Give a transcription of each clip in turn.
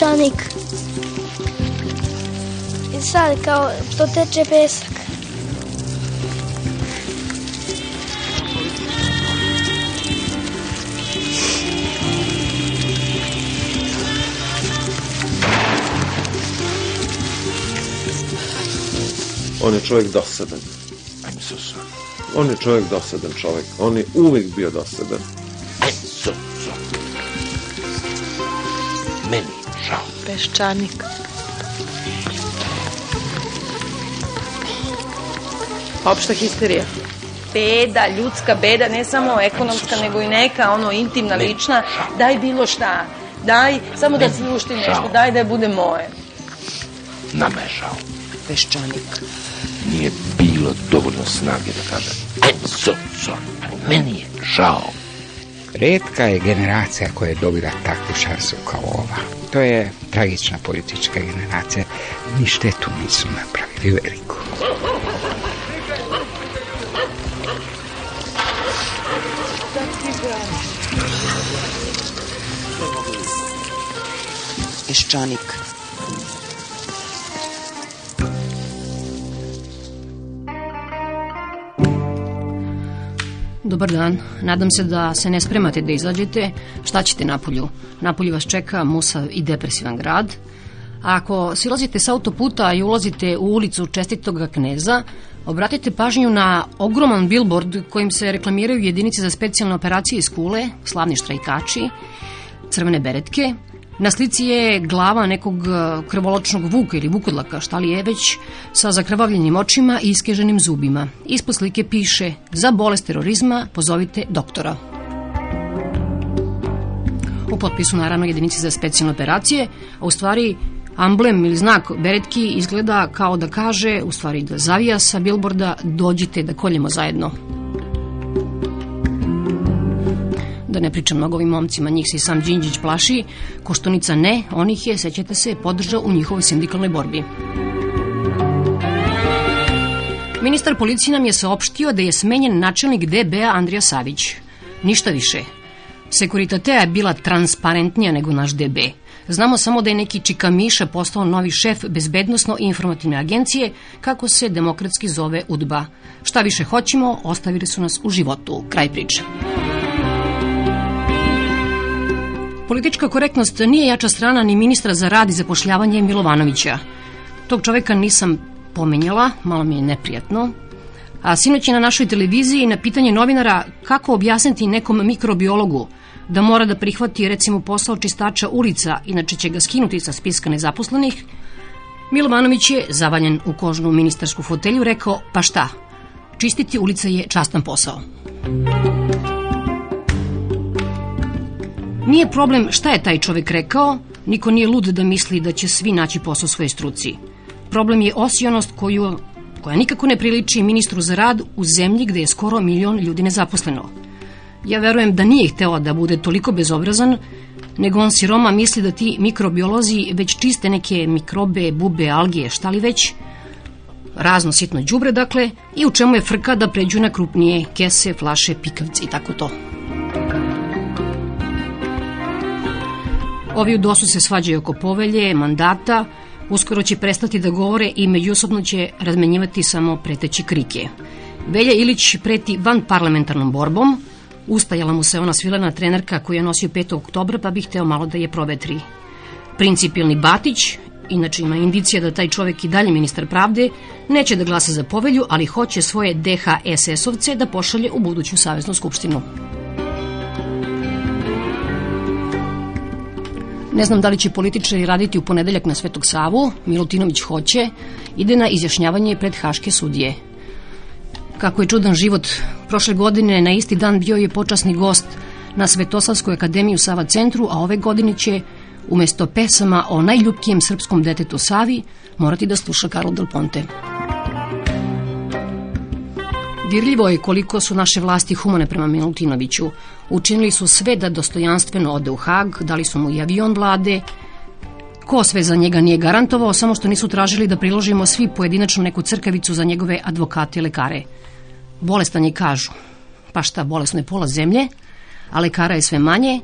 peščanik. I sad kao to teče pesak. On je čovjek dosadan. So sorry. On je čovjek dosadan čovjek. On je uvijek bio dosadan. Peščanik. Opšta histerija. Beda, ljudska beda, ne samo ekonomska, nego i neka, ono, intimna, Ne. lična. Daj bilo šta. Daj, samo da si ušti nešto. Daj da bude moje. Nama je žao. Peščanik. Nije bilo dovoljno snage da kažem I'm so sorry. Meni je žao. Redka je generacija koja je dobila takvu šansu kao ova. To je tragična politička generacija. Ni štetu nisu napravili veliku. Peščanik. Dobar dan. Nadam se da se ne spremate da izađete. Šta ćete napolju? Napolju vas čeka musav i depresivan grad. A ako silazite s autoputa i ulazite u ulicu Čestitoga kneza, obratite pažnju na ogroman billboard kojim se reklamiraju jedinice za specijalne operacije iz Kule, slavni štrajkači, crvene beretke. Na slici je glava nekog e, krvoločnog vuka ili vukodlaka, šta li je već, sa zakrvavljenim očima i iskeženim zubima. Ispod slike piše za bolest terorizma pozovite doktora. U potpisu naravno jedinici za specijalne operacije, a u stvari amblem ili znak beretki izgleda kao da kaže, u stvari da zavija sa bilborda, dođite da koljemo zajedno. Da ne pričam mnogo ovim momcima, njih se i sam Đinđić plaši, Koštunica ne, on ih je, sećate se, podržao u njihovoj sindikalnoj borbi. Ministar policije nam je saopštio da je smenjen načelnik DB-a Andrija Savić. Ništa više. Sekuritatea je bila transparentnija nego naš DB. Znamo samo da je neki Čika Miša postao novi šef bezbednostno-informativne agencije, kako se demokratski zove UDBA. Šta više hoćemo, ostavili su nas u životu. Kraj priče. Politička korektnost nije jača strana ni ministra za rad i zapošljavanje Milovanovića. Tog čoveka nisam pomenjala, malo mi je neprijatno. A sinoć je na našoj televiziji na pitanje novinara kako objasniti nekom mikrobiologu da mora da prihvati recimo posao čistača ulica, inače će ga skinuti sa spiska nezaposlenih, Milovanović je, zavaljen u kožnu ministarsku fotelju, rekao, pa šta, čistiti ulice je častan posao. Nije problem šta je taj čovek rekao, niko nije lud da misli da će svi naći posao svoje struci. Problem je osijonost koju, koja nikako ne priliči ministru za rad u zemlji gde je skoro milion ljudi nezaposleno. Ja verujem da nije hteo da bude toliko bezobrazan, nego on siroma misli da ti mikrobiolozi već čiste neke mikrobe, bube, algije, šta li već, razno sitno đubre dakle, i u čemu je frka da pređu na krupnije kese, flaše, pikavce i tako to. Ovi u DOS-u se svađaju oko povelje, mandata, uskoro će prestati da govore i međusobno će razmenjivati samo preteće krike. Velja Ilić preti van parlamentarnom borbom, ustajala mu se ona svilena trenerka koju je nosio 5. oktobra pa bi hteo malo da je provetri. Principilni Batić, inače ima indicija da taj čovek i dalje ministar pravde, neće da glasa za povelju, ali hoće svoje DHSS-ovce da pošalje u buduću saveznu skupštinu. Ne znam da li će političari raditi u ponedeljak na Svetog Savu, Milutinović hoće, ide na izjašnjavanje pred Haške sudije. Kako je čudan život, prošle godine na isti dan bio je počasni gost na Svetosavskoj akademiji u Sava centru, a ove godine će umesto pesama o najljubkijem srpskom detetu Savi morati da sluša Karol Del Ponte. Dirljivo je koliko su naše vlasti humane prema Milutinoviću. Učinili su sve da dostojanstveno ode u Hag, dali su mu i avion vlade. Ko sve za njega nije garantovao, samo što nisu tražili da priložimo svi pojedinačno neku crkavicu za njegove advokate i lekare. Bolestan je kažu. Pa šta, bolesno je pola zemlje, a lekara je sve manje.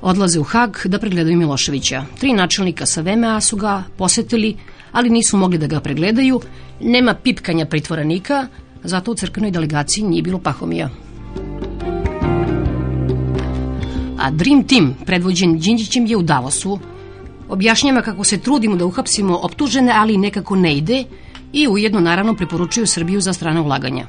odlaze u Hag da pregledaju Miloševića. Tri načelnika sa VMA su ga posetili, ali nisu mogli da ga pregledaju. Nema pipkanja pritvoranika, zato u crkvenoj delegaciji nije bilo Pahomija. A Dream Team, predvođen Đinđićem, je u Davosu. Objašnjava kako se trudimo da uhapsimo optužene, ali nekako ne ide i ujedno naravno preporučuju Srbiju za strana ulaganja.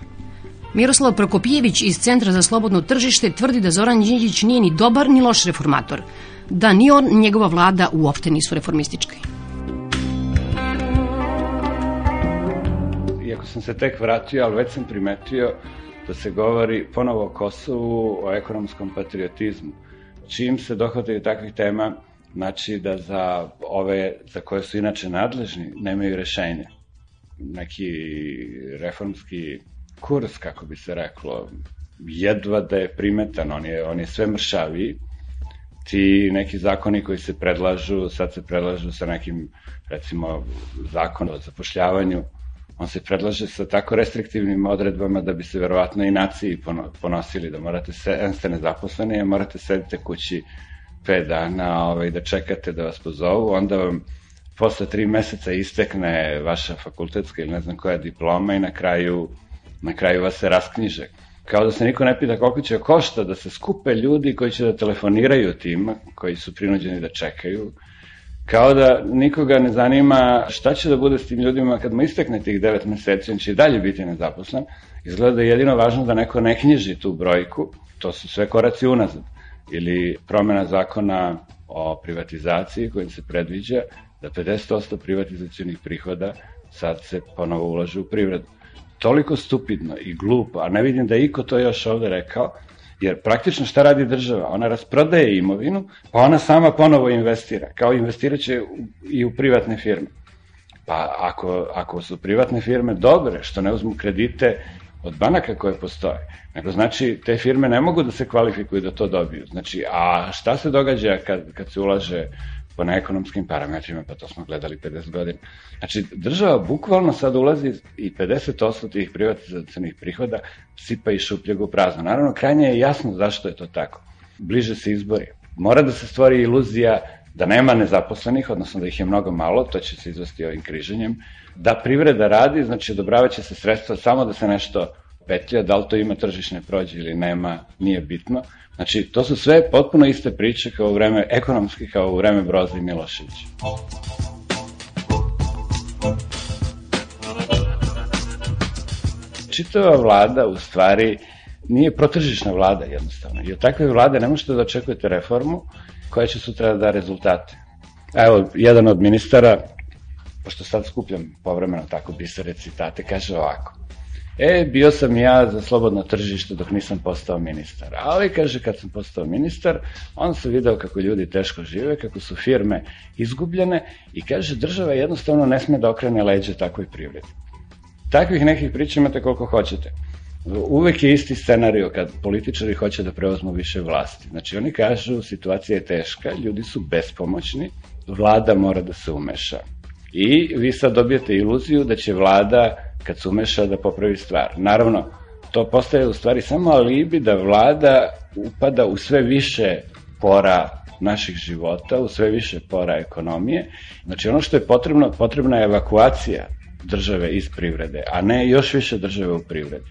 Miroslav Prokopijević iz Centra za slobodno tržište tvrdi da Zoran Đinđić nije ni dobar ni loš reformator, da ni on njegova vlada uopšte nisu reformistički. Iako sam se tek vratio, ali već sam primetio da se govori ponovo o Kosovu, o ekonomskom patriotizmu. Čim se dohvataju takvih tema, znači da za ove za koje su inače nadležni nemaju rešenja. Neki reformski kurs, kako bi se reklo, jedva da je primetan, on je, on je sve mršaviji. Ti neki zakoni koji se predlažu, sad se predlažu sa nekim, recimo, zakon o zapošljavanju, on se predlaže sa tako restriktivnim odredbama da bi se verovatno i naciji ponosili, da morate se, ste nezaposleni, a morate sedite kući pet dana ovaj, da čekate da vas pozovu, onda vam posle tri meseca istekne vaša fakultetska ili ne znam koja diploma i na kraju na kraju vas se rasknjiže. Kao da se niko ne pita koliko će košta da se skupe ljudi koji će da telefoniraju tima, koji su prinuđeni da čekaju, kao da nikoga ne zanima šta će da bude s tim ljudima kad mu istekne tih devet meseci, on će i dalje biti nezaposlen. Izgleda da je jedino važno da neko ne knjiži tu brojku, to su sve koraci unazad. Ili promena zakona o privatizaciji kojim se predviđa da 50% privatizacijonih prihoda sad se ponovo ulaže u privredu toliko stupidno i glupo, a ne vidim da iko to još ovde rekao, jer praktično šta radi država? Ona rasprodaje imovinu, pa ona sama ponovo investira, kao investiraće i u privatne firme. Pa ako, ako su privatne firme dobre, što ne uzmu kredite od banaka koje postoje, nego znači te firme ne mogu da se kvalifikuju da to dobiju. Znači, a šta se događa kad, kad se ulaže po neekonomskim parametrima, pa to smo gledali 50 godina. Znači, država bukvalno sad ulazi i 50% tih privatizacijnih prihoda sipa i šupljeg u prazno. Naravno, krajnje je jasno zašto je to tako. Bliže se izbori. Mora da se stvori iluzija da nema nezaposlenih, odnosno da ih je mnogo malo, to će se izvesti ovim križenjem, da privreda radi, znači odobravaće se sredstva samo da se nešto petlja, da li to ima tržišne prođe ili nema, nije bitno. Znači, to su sve potpuno iste priče kao u vreme, ekonomski kao u vreme Broza i Miloševića. Čitava vlada u stvari nije protržišna vlada jednostavno. I od takve vlade ne možete da očekujete reformu koja će sutra da rezultate. Evo, jedan od ministara, pošto sad skupljam povremeno tako bisere citate, kaže ovako. E, bio sam ja za slobodno tržište dok nisam postao ministar. Ali, kaže, kad sam postao ministar, on se video kako ljudi teško žive, kako su firme izgubljene i kaže, država jednostavno ne sme da okrene leđe takvoj privredi. Takvih nekih priča imate koliko hoćete. Uvek je isti scenario kad političari hoće da preozmu više vlasti. Znači, oni kažu, situacija je teška, ljudi su bespomoćni, vlada mora da se umeša. I vi sad dobijete iluziju da će vlada kad se umeša da popravi stvar. Naravno, to postaje u stvari samo alibi da vlada upada u sve više pora naših života, u sve više pora ekonomije. Znači ono što je potrebno, potrebna je evakuacija države iz privrede, a ne još više države u privredi.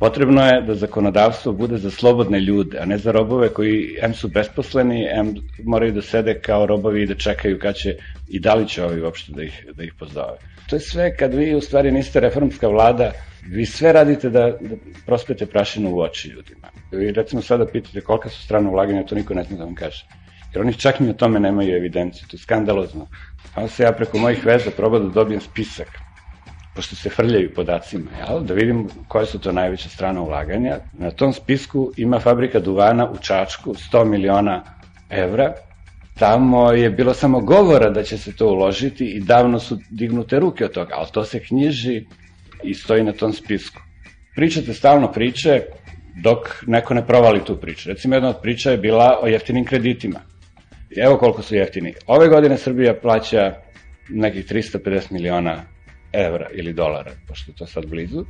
Potrebno je da zakonodavstvo bude za slobodne ljude, a ne za robove koji M su besposleni, M moraju da sede kao robovi i da čekaju kad će i da li će ovi uopšte da ih, da ih pozove. To je sve kad vi u stvari niste reformska vlada, vi sve radite da, da prospete prašinu u oči ljudima. Vi recimo sada pitate kolika su strana ulaganja, to niko ne zna da vam kaže. Jer oni čak ni o tome nemaju evidenciju, to je skandalozno. Pa se ja preko mojih veza probao da dobijem spisak pošto se frljaju podacima, jel? da vidim koje su to najveća strana ulaganja. Na tom spisku ima fabrika duvana u Čačku, 100 miliona evra, Tamo je bilo samo govora da će se to uložiti i davno su dignute ruke od toga, ali to se knjiži i stoji na tom spisku. Pričate stalno priče dok neko ne provali tu priču. Recimo jedna od priča je bila o jeftinim kreditima. Evo koliko su jeftini. Ove godine Srbija plaća nekih 350 miliona evra ili dolara, pošto je to sad blizu.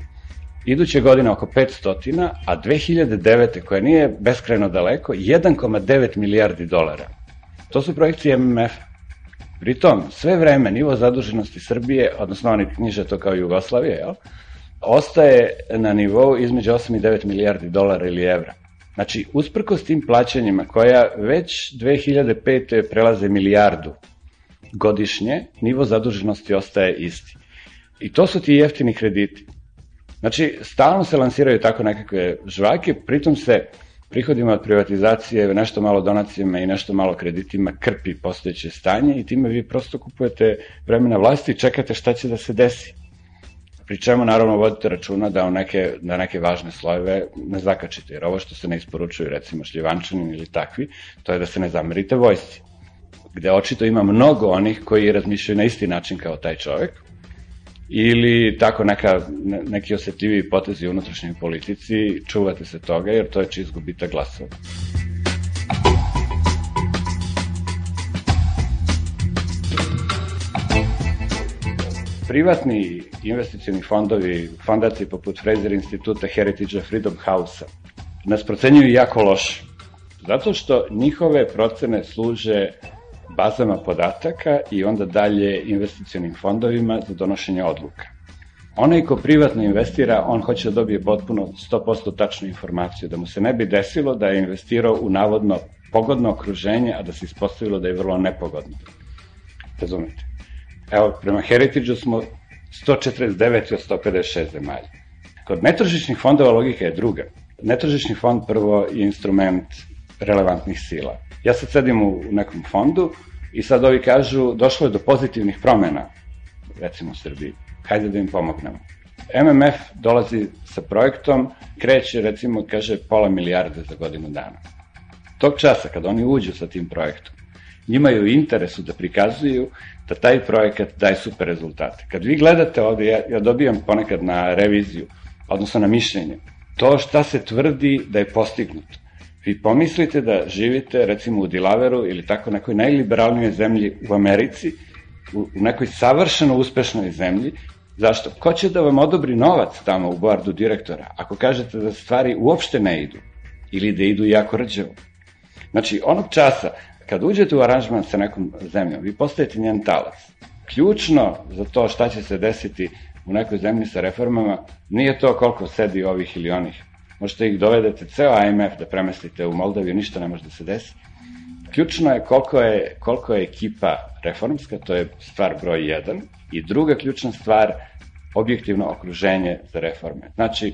iduće godine oko 500, a 2009. koja nije beskrajno daleko, 1,9 milijardi dolara. To su projekcije MMF. Pritom, sve vreme nivo zaduženosti Srbije, odnosno oni knjiže to kao Jugoslavije, jel? ostaje na nivou između 8 i 9 milijardi dolara ili evra. Znači, usprkos tim plaćanjima koja već 2005. prelaze milijardu godišnje, nivo zaduženosti ostaje isti. I to su ti jeftini krediti. Znači, stalno se lansiraju tako nekakve žvake, pritom se prihodima od privatizacije, nešto malo donacijama i nešto malo kreditima krpi postojeće stanje i time vi prosto kupujete vremena vlasti i čekate šta će da se desi. Pri čemu naravno vodite računa da, u neke, da neke važne slojeve ne zakačite, jer ovo što se ne isporučuju, recimo šljivančanin ili takvi, to je da se ne zamerite vojsci. Gde očito ima mnogo onih koji razmišljaju na isti način kao taj čovek, ili tako neka, neki osetljiviji potezi u unutrašnjoj politici, čuvate se toga jer to je čist gubitak glasova. Privatni investicijni fondovi, fondacije poput Fraser instituta, Heritage Freedom House-a, nas procenjuju jako loše. Zato što njihove procene služe bazama podataka i onda dalje investicionim fondovima za donošenje odluka. Onaj ko privatno investira, on hoće da dobije potpuno 100% tačnu informaciju, da mu se ne bi desilo da je investirao u navodno pogodno okruženje, a da se ispostavilo da je vrlo nepogodno. Razumete? Evo, prema Heritage-u smo 149 od 156 zemalja. Kod netržišnih fondova logika je druga. Netržišni fond prvo je instrument relevantnih sila. Ja sad sedim u nekom fondu i sad ovi kažu došlo je do pozitivnih promena, recimo u Srbiji, hajde da im pomognemo. MMF dolazi sa projektom, kreće recimo, kaže, pola milijarde za godinu dana. Tog časa, kad oni uđu sa tim projektom, njima je interesu da prikazuju da taj projekat daje super rezultate. Kad vi gledate ovde, ja, ja dobijam ponekad na reviziju, odnosno na mišljenje, to šta se tvrdi da je postignuto vi pomislite da živite recimo u Dilaveru ili tako nekoj najliberalnijoj zemlji u Americi, u nekoj savršeno uspešnoj zemlji, zašto? Ko će da vam odobri novac tamo u boardu direktora ako kažete da stvari uopšte ne idu ili da idu jako rđevo? Znači, onog časa kad uđete u aranžman sa nekom zemljom, vi postajete njen talac. Ključno za to šta će se desiti u nekoj zemlji sa reformama nije to koliko sedi ovih ili onih možete ih dovedete ceo AMF da premestite u Moldaviju, ništa ne može da se desi. Ključno je koliko je, koliko je ekipa reformska, to je stvar broj 1, i druga ključna stvar, objektivno okruženje za reforme. Znači,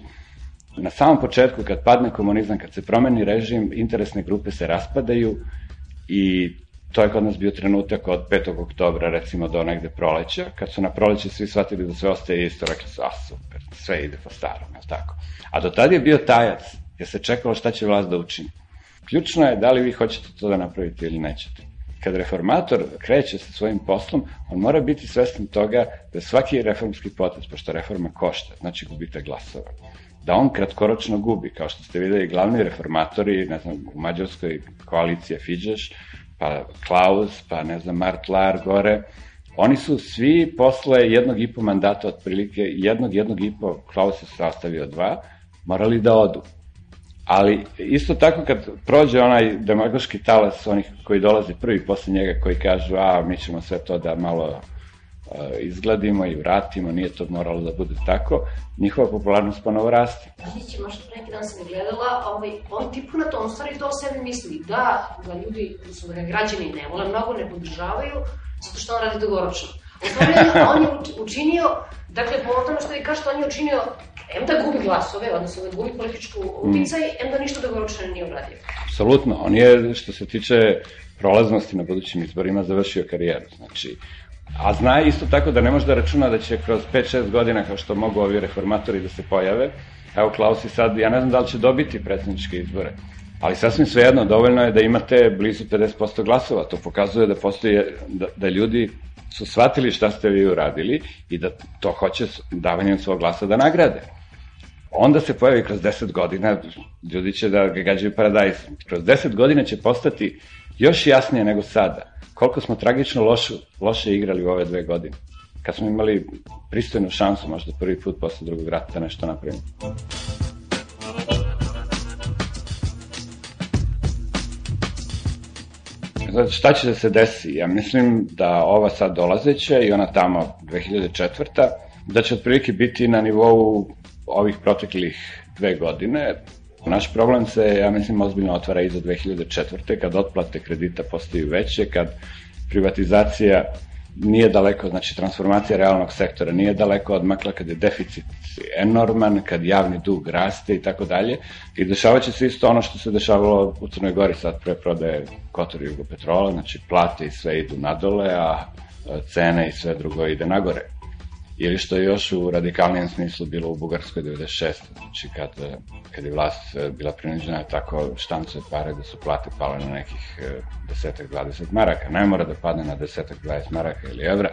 na samom početku, kad padne komunizam, kad se promeni režim, interesne grupe se raspadaju i to je kod nas bio trenutak od 5. oktobra, recimo, do negde proleća, kad su na proleće svi shvatili da sve ostaje isto, rekli su, a super, sve ide po starom, je tako? A do tada je bio tajac, jer se čekalo šta će vlast da učini. Ključno je da li vi hoćete to da napravite ili nećete. Kad reformator kreće sa svojim poslom, on mora biti svestan toga da svaki reformski potez, pošto reforma košta, znači gubite glasova, da on kratkoročno gubi, kao što ste videli glavni reformatori, ne znam, u Mađarskoj koalicija Fidžeš, pa Klaus, pa ne znam, Mart Lar gore, Oni su svi posle jednog i po mandata, otprilike jednog, jednog i po, Klaus je sastavio dva, morali da odu. Ali isto tako kad prođe onaj demagoški talas onih koji dolaze prvi posle njega koji kažu a mi ćemo sve to da malo izgladimo i vratimo, nije to moralo da bude tako, njihova popularnost ponovo raste. Znači, možda pre neki dan sam gledala, ovaj, on tipu na to, on stvari to o sebi misli, da, da ljudi, su da građani ne vole, mnogo ne podržavaju, zato što on radi dugoročno. U stvari, on je učinio, dakle, po tome što vi kažete, on je učinio em da gubi glasove, odnosno da gubi političku uticaj, mm. em da ništa dugoročno nije uradio. Apsolutno, on je, što se tiče prolaznosti na budućim izborima, završio karijeru. Znači, a zna isto tako da ne može da računa da će kroz 5-6 godina, kao što mogu ovi reformatori da se pojave, evo Klaus i sad, ja ne znam da li će dobiti predsjedničke izbore, ali sasvim svejedno, dovoljno je da imate blizu 50% glasova, to pokazuje da postoji, da, da ljudi su shvatili šta ste vi uradili i da to hoće davanjem svog glasa da nagrade. Onda se pojavi kroz 10 godina, ljudi će da ga gađaju paradajz. Kroz 10 godina će postati još jasnije nego sada koliko smo tragično loše, loše igrali u ove dve godine. kad smo imali pristojnu šansu, možda prvi put posle drugog rata nešto napravimo. Znači, šta će da se desi? Ja mislim da ova sad dolazeća i ona tamo 2004. da će otprilike biti na nivou ovih proteklih dve godine. Naš problem se, ja mislim, ozbiljno otvara iza 2004. kad otplate kredita postaju veće, kad privatizacija nije daleko, znači transformacija realnog sektora nije daleko odmakla kad je deficit enorman, kad javni dug raste i tako dalje. I dešava će se isto ono što se dešavalo u Crnoj Gori sad pre prodaje Kotor Jugopetrola, znači plate i sve idu nadole, a cene i sve drugo ide nagore ili što je još u radikalnijem smislu bilo u Bugarskoj 96. Znači kad, kad je vlast e, bila prinuđena tako štancuje pare da su plate pale na nekih e, desetak, 20 maraka. Ne mora da padne na desetak, 20 maraka ili evra,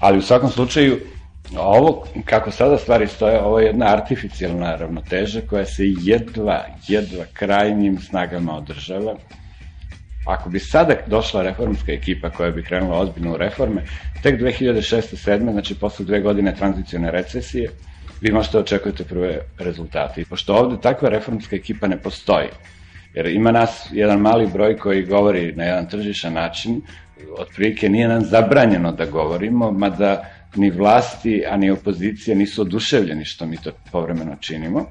ali u svakom slučaju ovo, kako sada stvari stoje, ovo je jedna artificijalna ravnoteža koja se jedva, jedva krajnjim snagama održava Ako bi sada došla reformska ekipa koja bi krenula ozbiljno u reforme, tek 2006-2007, znači posle dve godine tranzicione recesije, vi možete da očekujete prve rezultate. I pošto ovde takva reformska ekipa ne postoji, jer ima nas jedan mali broj koji govori na jedan tržišan način, otprilike nije nam zabranjeno da govorimo, mada ni vlasti, a ni opozicija nisu oduševljeni što mi to povremeno činimo,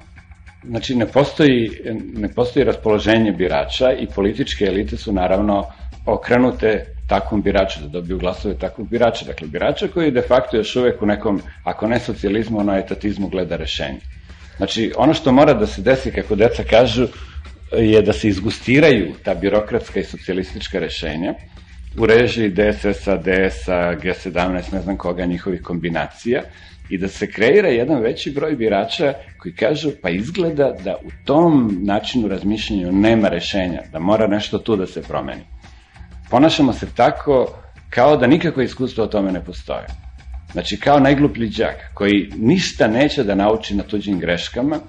Znači, ne postoji, ne postoji raspoloženje birača i političke elite su naravno okrenute takvom biraču, da dobiju glasove takvog birača. Dakle, birača koji de facto još uvek u nekom, ako ne socijalizmu, ono etatizmu gleda rešenje. Znači, ono što mora da se desi, kako deca kažu, je da se izgustiraju ta birokratska i socijalistička rešenja u režiji DSS-a, DS-a, G17, ne znam koga, njihovih kombinacija, i da se kreira jedan veći broj birača koji kažu pa izgleda da u tom načinu razmišljanja nema rešenja, da mora nešto tu da se promeni. Ponašamo se tako kao da nikako iskustvo o tome ne postoje. Znači kao najgluplji džak koji ništa neće da nauči na tuđim greškama,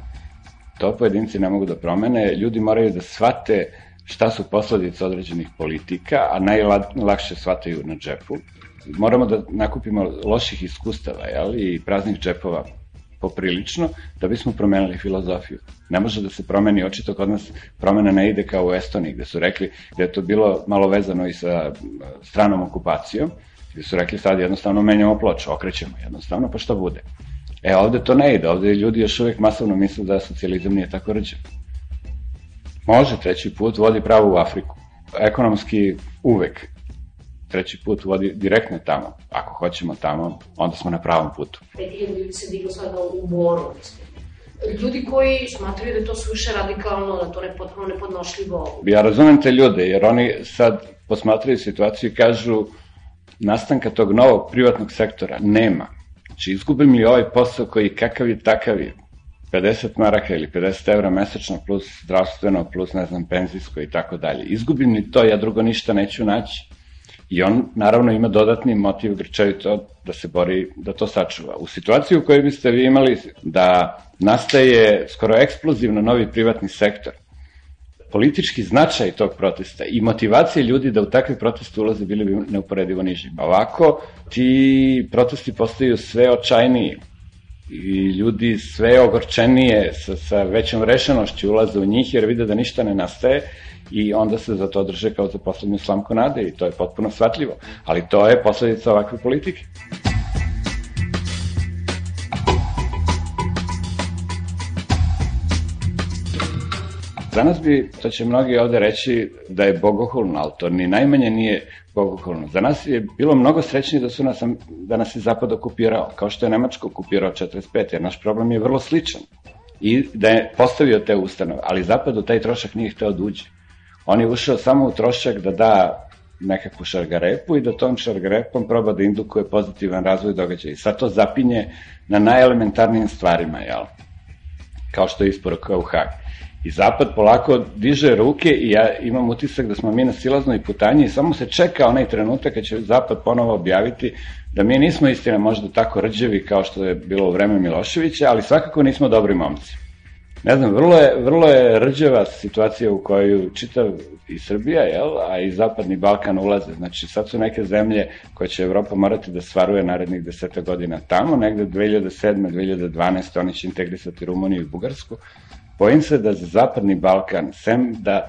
to pojedinci ne mogu da promene, ljudi moraju da shvate šta su posledice određenih politika, a najlakše shvataju na džepu moramo da nakupimo loših iskustava jel, i praznih džepova poprilično da bismo promenili filozofiju. Ne može da se promeni, očito kod nas promena ne ide kao u Estoniji, gde su rekli da je to bilo malo vezano i sa stranom okupacijom, gde su rekli sad jednostavno menjamo ploču, okrećemo jednostavno, pa šta bude. E, ovde to ne ide, ovde ljudi još uvek masovno misle da socijalizam nije tako rđen. Može, treći put vodi pravo u Afriku. Ekonomski uvek treći put vodi direktno tamo. Ako hoćemo tamo, onda smo na pravom putu. 5000 ljudi se diglo sada u Boru, mislim. Ljudi koji smatraju da je to suviše radikalno, da to ne potpuno nepodnošljivo. Ja razumem te ljude, jer oni sad posmatraju situaciju i kažu nastanka tog novog privatnog sektora nema. Znači, izgubim li ovaj posao koji kakav je takav je, 50 maraka ili 50 evra mesečno plus zdravstveno, plus ne znam penzijsko i tako dalje. Izgubim li to, ja drugo ništa neću naći. I on, naravno, ima dodatni motiv grčevito da se bori da to sačuva. U situaciji u kojoj biste vi imali da nastaje skoro eksplozivno novi privatni sektor, politički značaj tog protesta i motivacije ljudi da u takve proteste ulaze bili bi neuporedivo niži. Ovako, ti protesti postaju sve očajniji i ljudi sve ogorčenije sa, sa većom rešenošću ulaze u njih jer vide da ništa ne nastaje i onda se za to drže kao za poslednju slamku nade i to je potpuno shvatljivo. Ali to je posledica ovakve politike. Za nas bi, to će mnogi ovde reći, da je bogohulno, ali to ni najmanje nije bogohulno. Za nas je bilo mnogo srećnije da, su nas, da nas je Zapad okupirao, kao što je Nemačko okupirao 45, jer naš problem je vrlo sličan. I da je postavio te ustanove, ali Zapad u taj trošak nije hteo da uđe. On je ušao samo u trošak da da nekakvu šargarepu i da tom šargarepom proba da indukuje pozitivan razvoj događaja. I sad to zapinje na najelementarnijim stvarima, jel? Kao što je isporuka u Hag. I Zapad polako diže ruke i ja imam utisak da smo mi na silaznoj putanji i samo se čeka onaj trenutak kad će Zapad ponovo objaviti da mi nismo istina možda tako rđevi kao što je bilo u vreme Miloševića, ali svakako nismo dobri momci. Ne znam, vrlo je, vrlo je rđava situacija u kojoj čitav i Srbija, jel, a i Zapadni Balkan ulaze. Znači, sad su neke zemlje koje će Evropa morati da stvaruje narednih deseta godina tamo, negde 2007. 2012. oni će integrisati Rumuniju i Bugarsku. Bojim se da za Zapadni Balkan, sem da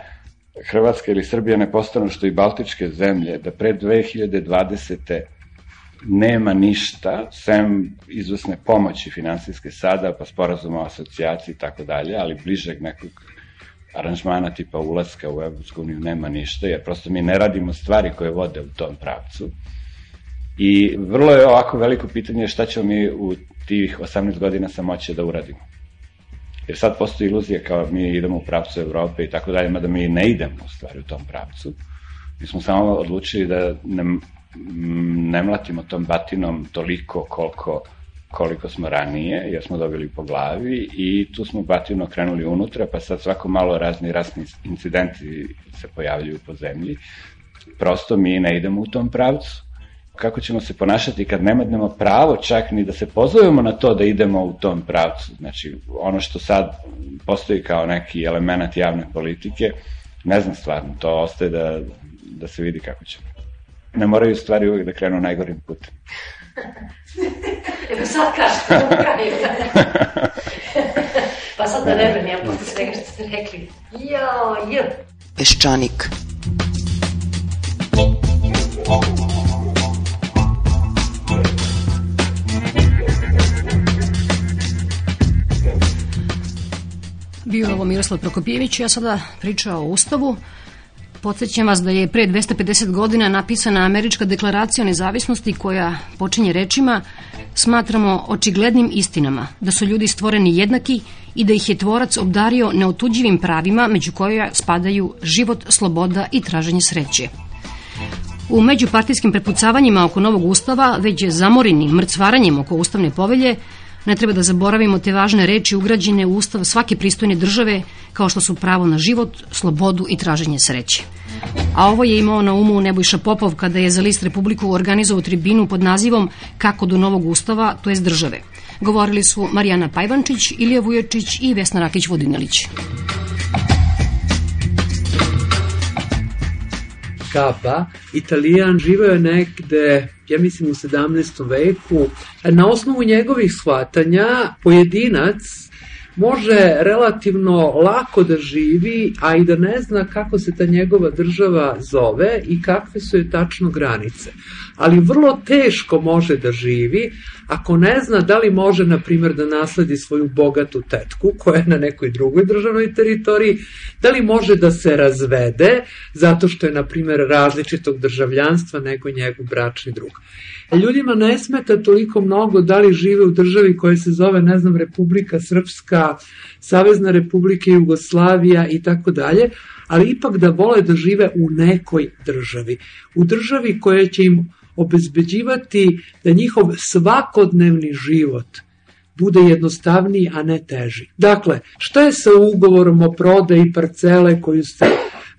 Hrvatska ili Srbija ne postanu što i Baltičke zemlje, da pre 2020 nema ništa, sem izvesne pomoći finansijske sada, pa sporazuma o asocijaciji i tako dalje, ali bližeg nekog aranžmana tipa ulaska u Evropsku uniju nema ništa, jer prosto mi ne radimo stvari koje vode u tom pravcu. I vrlo je ovako veliko pitanje šta ćemo mi u tih 18 godina samoće da uradimo. Jer sad postoji iluzija kao mi idemo u pravcu Evrope i tako dalje, mada mi ne idemo u stvari u tom pravcu. Mi smo samo odlučili da ne, ne mlatimo tom batinom toliko koliko koliko smo ranije, jer smo dobili po glavi i tu smo batino krenuli unutra, pa sad svako malo razni rasni incidenti se pojavljaju po zemlji. Prosto mi ne idemo u tom pravcu. Kako ćemo se ponašati kad nemadnemo pravo čak ni da se pozovemo na to da idemo u tom pravcu? Znači, ono što sad postoji kao neki element javne politike, ne znam stvarno, to ostaje da, da se vidi kako ćemo. Ne moraju stvari uvijek da krenu najgorim putem. Evo sad kažete u kraju. pa sad da ne vrem ja posle svega što ste rekli. Jo, jo. Peščanik. Bio je ovo Miroslav Prokopjević, ja sada pričao o Ustavu. Podsećam vas da je pre 250 godina napisana Američka deklaracija o nezavisnosti koja počinje rečima smatramo očiglednim istinama da su ljudi stvoreni jednaki i da ih je tvorac obdario neotuđivim pravima među koja spadaju život, sloboda i traženje sreće. U međupartijskim prepucavanjima oko novog ustava, već zamorenim mrcvaranjem oko ustavne povelje, Ne treba da zaboravimo te važne reči ugrađene u ustav svake pristojne države, kao što su pravo na život, slobodu i traženje sreće. A ovo je imao na umu Nebojša Popov kada je za list Republiku organizovao tribinu pod nazivom Kako do novog ustava, to jest države. Govorili su Marijana Pajvančić, Ilija Vujačić i Vesna Rakić-Vodinjelić. Kapa, italijan, živeo je negde, ja mislim u 17. veku. Na osnovu njegovih shvatanja, pojedinac može relativno lako da živi, a i da ne zna kako se ta njegova država zove i kakve su je tačno granice. Ali vrlo teško može da živi ako ne zna da li može, na primjer, da nasledi svoju bogatu tetku koja je na nekoj drugoj državnoj teritoriji, da li može da se razvede zato što je, na primjer, različitog državljanstva nego njegov bračni drug. Ljudima ne smeta toliko mnogo da li žive u državi koja se zove, ne znam, Republika Srpska, Savezna Republika Jugoslavija i tako dalje, ali ipak da vole da žive u nekoj državi. U državi koja će im obezbeđivati da njihov svakodnevni život bude jednostavniji, a ne teži. Dakle, šta je sa ugovorom o prodaji parcele koju ste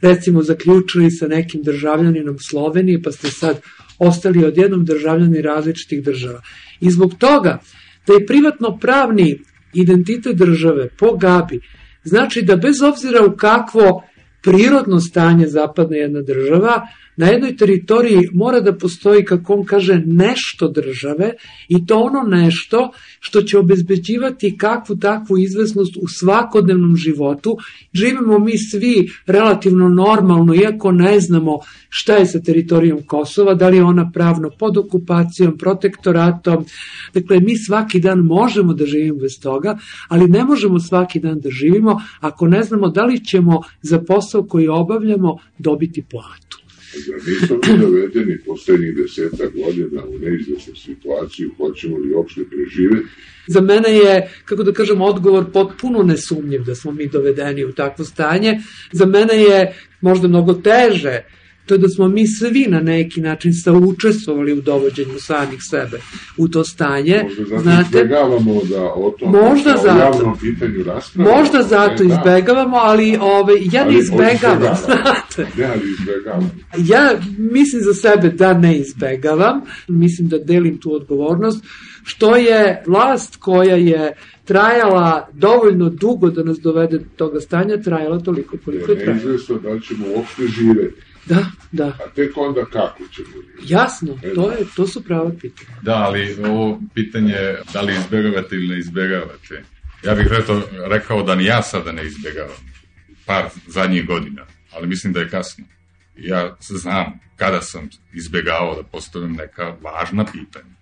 recimo zaključili sa nekim državljaninom Slovenije, pa ste sad ostali odjednom državljani različitih država. I zbog toga da je privatno pravni identitet države po Gabi znači da bez obzira u kakvo prirodno stanje zapadne jedna država, na jednoj teritoriji mora da postoji, kako on kaže, nešto države i to ono nešto što će obezbeđivati kakvu takvu izvesnost u svakodnevnom životu. Živimo mi svi relativno normalno, iako ne znamo šta je sa teritorijom Kosova, da li je ona pravno pod okupacijom, protektoratom. Dakle, mi svaki dan možemo da živimo bez toga, ali ne možemo svaki dan da živimo ako ne znamo da li ćemo za posao koji obavljamo dobiti platu. Da nismo mi dovedeni poslednjih deseta godina u neizvesnu situaciju, hoćemo li uopšte preživeti. Za mene je, kako da kažem, odgovor potpuno nesumnjiv da smo mi dovedeni u takvo stanje. Za mene je možda mnogo teže to je da smo mi svi na neki način saučestvovali u dovođenju samih sebe u to stanje. Možda zato Znate, izbjegavamo da o tom Možda kao zato. javnom pitanju raspravamo. možda zato E, da. izbegavamo, ali ove, ja ne Ali izbegavam, izbegavamo. znate. Ne, ali izbjegavamo. Ja mislim za sebe da ne izbegavam, mislim da delim tu odgovornost, što je vlast koja je trajala dovoljno dugo da nas dovede do toga stanja, trajala toliko koliko je trajala. neizvesno da li ćemo uopšte živeti. Da, da. A tek onda kako ćemo živeti. Jasno, to, je, to su prava pitanja. Da, ali ovo pitanje da li izbjegavate ili ne izbjegavate. Ja bih rekao, rekao da ni ja sada ne izbjegavam par zadnjih godina, ali mislim da je kasno. Ja znam kada sam izbjegavao da postavim neka važna pitanja.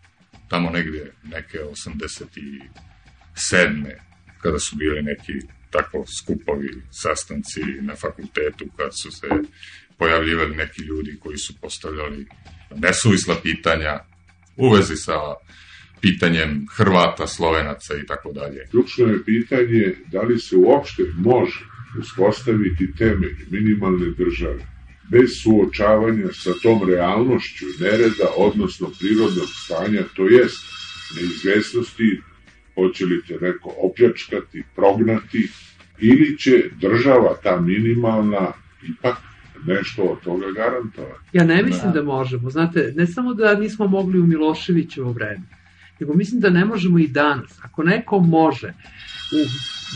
Tamo negdje neke 87. kada su bili neki tako skupovi, sastanci na fakultetu, kad su se pojavljivali neki ljudi koji su postavljali nesuvisla pitanja u vezi sa pitanjem Hrvata, Slovenaca i tako dalje. Ključno je pitanje da li se uopšte može uspostaviti temelj minimalne države bez suočavanja sa tom realnošću nereda, odnosno prirodnog stanja, to jest neizvesnosti, hoće li te neko opljačkati, prognati, ili će država, ta minimalna, ipak nešto od toga garantovati. Ja ne mislim da možemo. Znate, ne samo da nismo mogli u Miloševićevo vreme, nego mislim da ne možemo i danas. Ako neko može u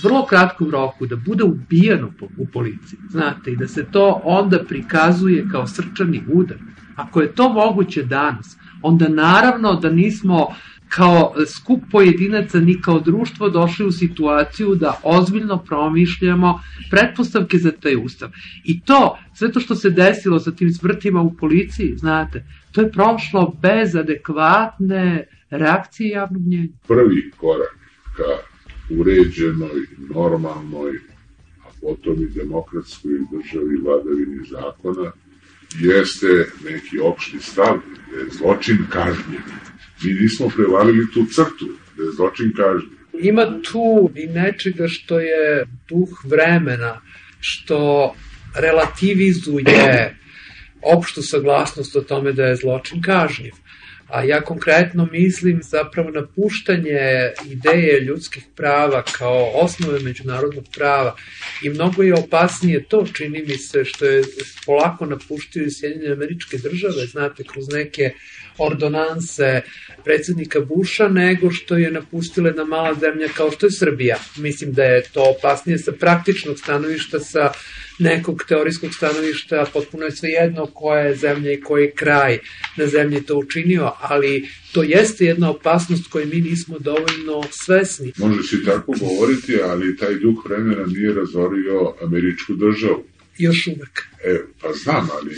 vrlo kratkom roku da bude ubijeno po- u policiji, znate, i da se to onda prikazuje kao srčani udar, ako je to moguće danas, onda naravno da nismo kao skup pojedinaca ni kao društvo došli u situaciju da ozbiljno promišljamo pretpostavke za taj ustav. I to, sve to što se desilo sa tim smrtima u policiji, znate, to je prošlo bez adekvatne reakcije javnog mnjenja. Prvi korak ka uređenoj, normalnoj, a potom i demokratskoj državi vladavini zakona, jeste neki opšti stav je zločin kažnjen. Mi nismo prevalili tu crtu da je zločin kažnjen. Ima tu i nečega što je duh vremena, što relativizuje opštu saglasnost o tome da je zločin kažnjiv. A ja konkretno mislim zapravo napuštanje ideje ljudskih prava kao osnove međunarodnog prava i mnogo je opasnije to, čini mi se, što je polako napuštaju Sjedinjene američke države, znate, kroz neke ordonanse predsednika Buša, nego što je napustila jedna mala zemlja kao što je Srbija. Mislim da je to opasnije sa praktičnog stanovišta, sa nekog teorijskog stanovišta, potpuno je svejedno koja je zemlja i koji je kraj na zemlji to učinio, ali to jeste jedna opasnost koju mi nismo dovoljno svesni. Može se i tako govoriti, ali taj duh vremena nije razorio američku državu. Još uvek. E, pa znam, ali e,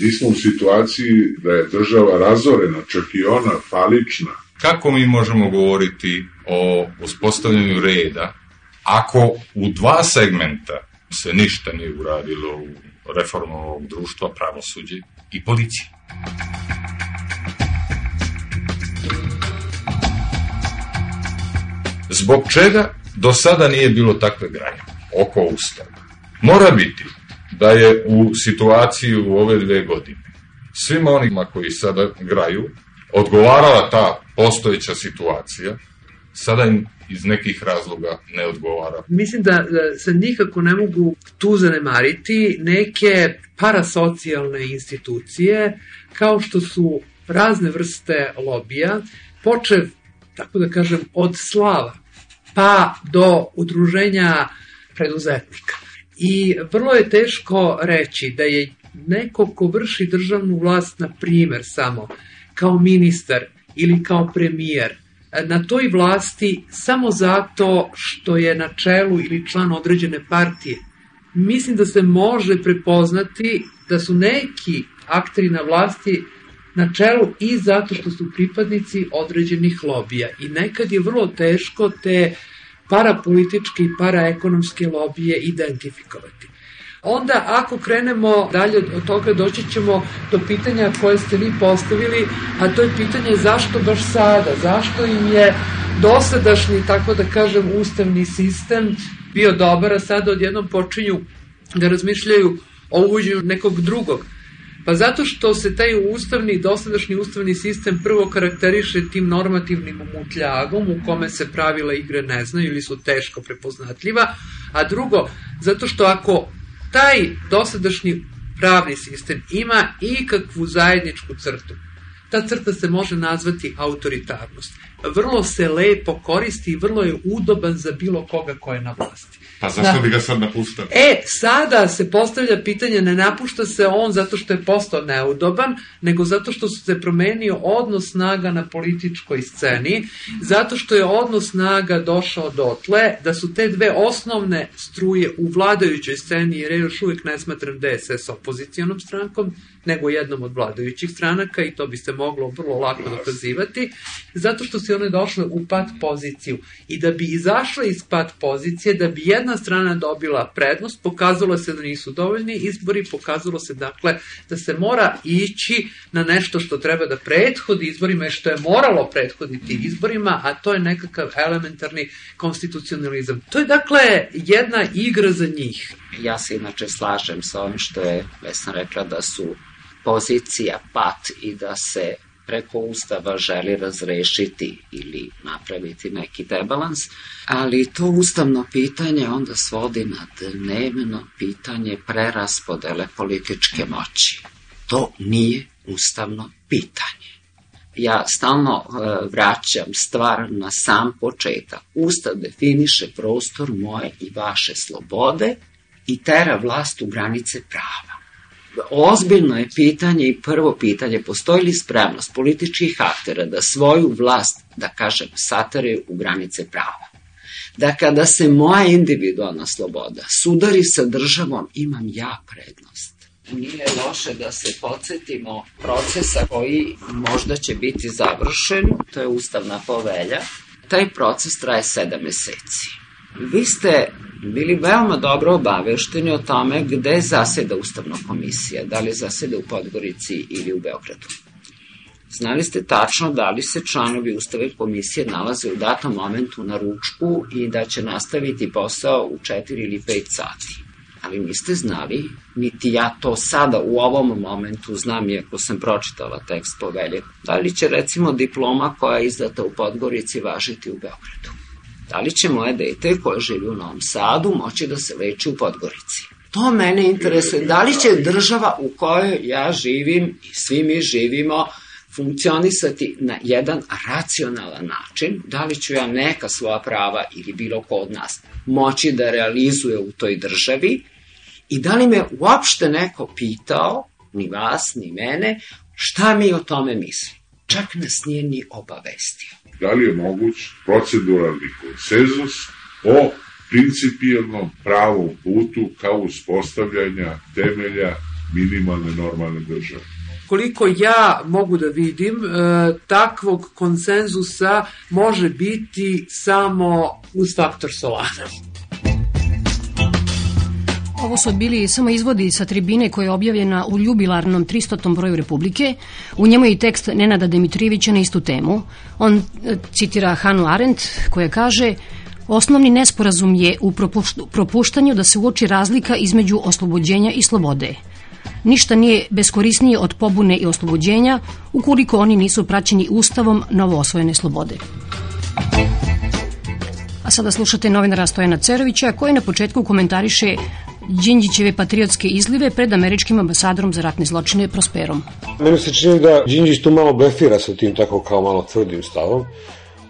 mi smo u situaciji da je država razorena, čak i ona falična. Kako mi možemo govoriti o uspostavljanju reda ako u dva segmenta se ništa nije uradilo u reformu ovog društva, pravosuđe i policije? Zbog čega do sada nije bilo takve graje oko ustava? Mora biti da je u situaciji u ove dve godine svima onima koji sada graju odgovarala ta postojeća situacija, sada im iz nekih razloga ne odgovara. Mislim da, da se nikako ne mogu tu zanemariti neke parasocijalne institucije kao što su razne vrste lobija, počev, tako da kažem, od slava pa do udruženja preduzetnika. I vrlo je teško reći da je neko ko vrši državnu vlast, na primer samo, kao ministar ili kao premijer, na toj vlasti samo zato što je na čelu ili član određene partije. Mislim da se može prepoznati da su neki akteri na vlasti na čelu i zato što su pripadnici određenih lobija. I nekad je vrlo teško te parapolitičke i paraekonomske lobije identifikovati. Onda ako krenemo dalje od toga doći ćemo do pitanja koje ste vi postavili, a to je pitanje zašto baš sada, zašto im je dosadašnji, tako da kažem, ustavni sistem bio dobar, a sada odjednom počinju da razmišljaju o uvođenju nekog drugog. Pa zato što se taj ustavni, dosadašnji ustavni sistem prvo karakteriše tim normativnim umutljagom u kome se pravila igre ne znaju ili su teško prepoznatljiva, a drugo, zato što ako taj dosadašnji pravni sistem ima ikakvu zajedničku crtu, ta crta se može nazvati autoritarnost. Vrlo se lepo koristi i vrlo je udoban za bilo koga ko je na vlasti. Pa zašto da. bi ga sad napuštali? E, sada se postavlja pitanje, ne napušta se on zato što je postao neudoban, nego zato što se promenio odnos snaga na političkoj sceni, zato što je odnos snaga došao dotle, da su te dve osnovne struje u vladajućoj sceni, jer ja još uvijek ne smatram DSS opozicijonom strankom, nego jednom od vladajućih stranaka i to bi se moglo vrlo lako dokazivati, zato što su one došle u pat poziciju. I da bi izašle iz pat pozicije, da bi jedna strana dobila prednost, pokazalo se da nisu dovoljni izbori, pokazalo se dakle da se mora ići na nešto što treba da prethodi izborima i što je moralo prethoditi izborima, a to je nekakav elementarni konstitucionalizam. To je dakle jedna igra za njih. Ja se inače slažem sa ovim što je Vesna rekla da su pozicija pat i da se preko Ustava želi razrešiti ili napraviti neki debalans, ali to ustavno pitanje onda svodi na dnevno pitanje preraspodele političke moći. To nije ustavno pitanje. Ja stalno e, vraćam stvar na sam početak. Ustav definiše prostor moje i vaše slobode i tera vlast u granice prava ozbiljno je pitanje i prvo pitanje, postoji li spremnost političkih aktera da svoju vlast, da kažem, sataraju u granice prava? Da kada se moja individualna sloboda sudari sa državom, imam ja prednost. Nije loše da se podsjetimo procesa koji možda će biti završen, to je ustavna povelja. Taj proces traje sedam meseci. Vi ste bili veoma dobro obavešteni o tome gde zaseda Ustavna komisija, da li zaseda u Podgorici ili u Beogradu. Znali ste tačno da li se članovi Ustave komisije nalaze u datom momentu na ručku i da će nastaviti posao u 4 ili 5 sati. Ali niste znali, niti ja to sada u ovom momentu znam, iako sam pročitala tekst povelje, da li će recimo diploma koja je izdata u Podgorici važiti u Beogradu. Da li će moje dete koje živi u Novom Sadu moći da se leči u Podgorici? To mene interesuje. Da li će država u kojoj ja živim i svi mi živimo funkcionisati na jedan racionalan način, da li ću ja neka svoja prava ili bilo ko od nas moći da realizuje u toj državi i da li me uopšte neko pitao, ni vas, ni mene, šta mi o tome misli. Čak nas nije ni obavestio da li je moguć proceduralni konsenzus o principijalnom pravom putu kao uspostavljanja temelja minimalne normalne države. Koliko ja mogu da vidim, e, takvog konsenzusa može biti samo uz faktor Solana. Ovo su bili samo izvodi sa tribine koja je objavljena u ljubilarnom 300. broju Republike. U njemu je i tekst Nenada Dimitrijevića na istu temu. On e, citira Hanu Arendt koja kaže Osnovni nesporazum je u propuštanju da se uoči razlika između oslobođenja i slobode. Ništa nije beskorisnije od pobune i oslobođenja ukoliko oni nisu praćeni ustavom novo osvojene slobode. A sada slušate novinara Stojana Cerovića koji na početku komentariše Đinđićeve patriotske izlive pred američkim ambasadorom za ratne zločine Prosperom. Meni se čini da Đinđić tu malo blefira sa tim tako kao malo tvrdim stavom.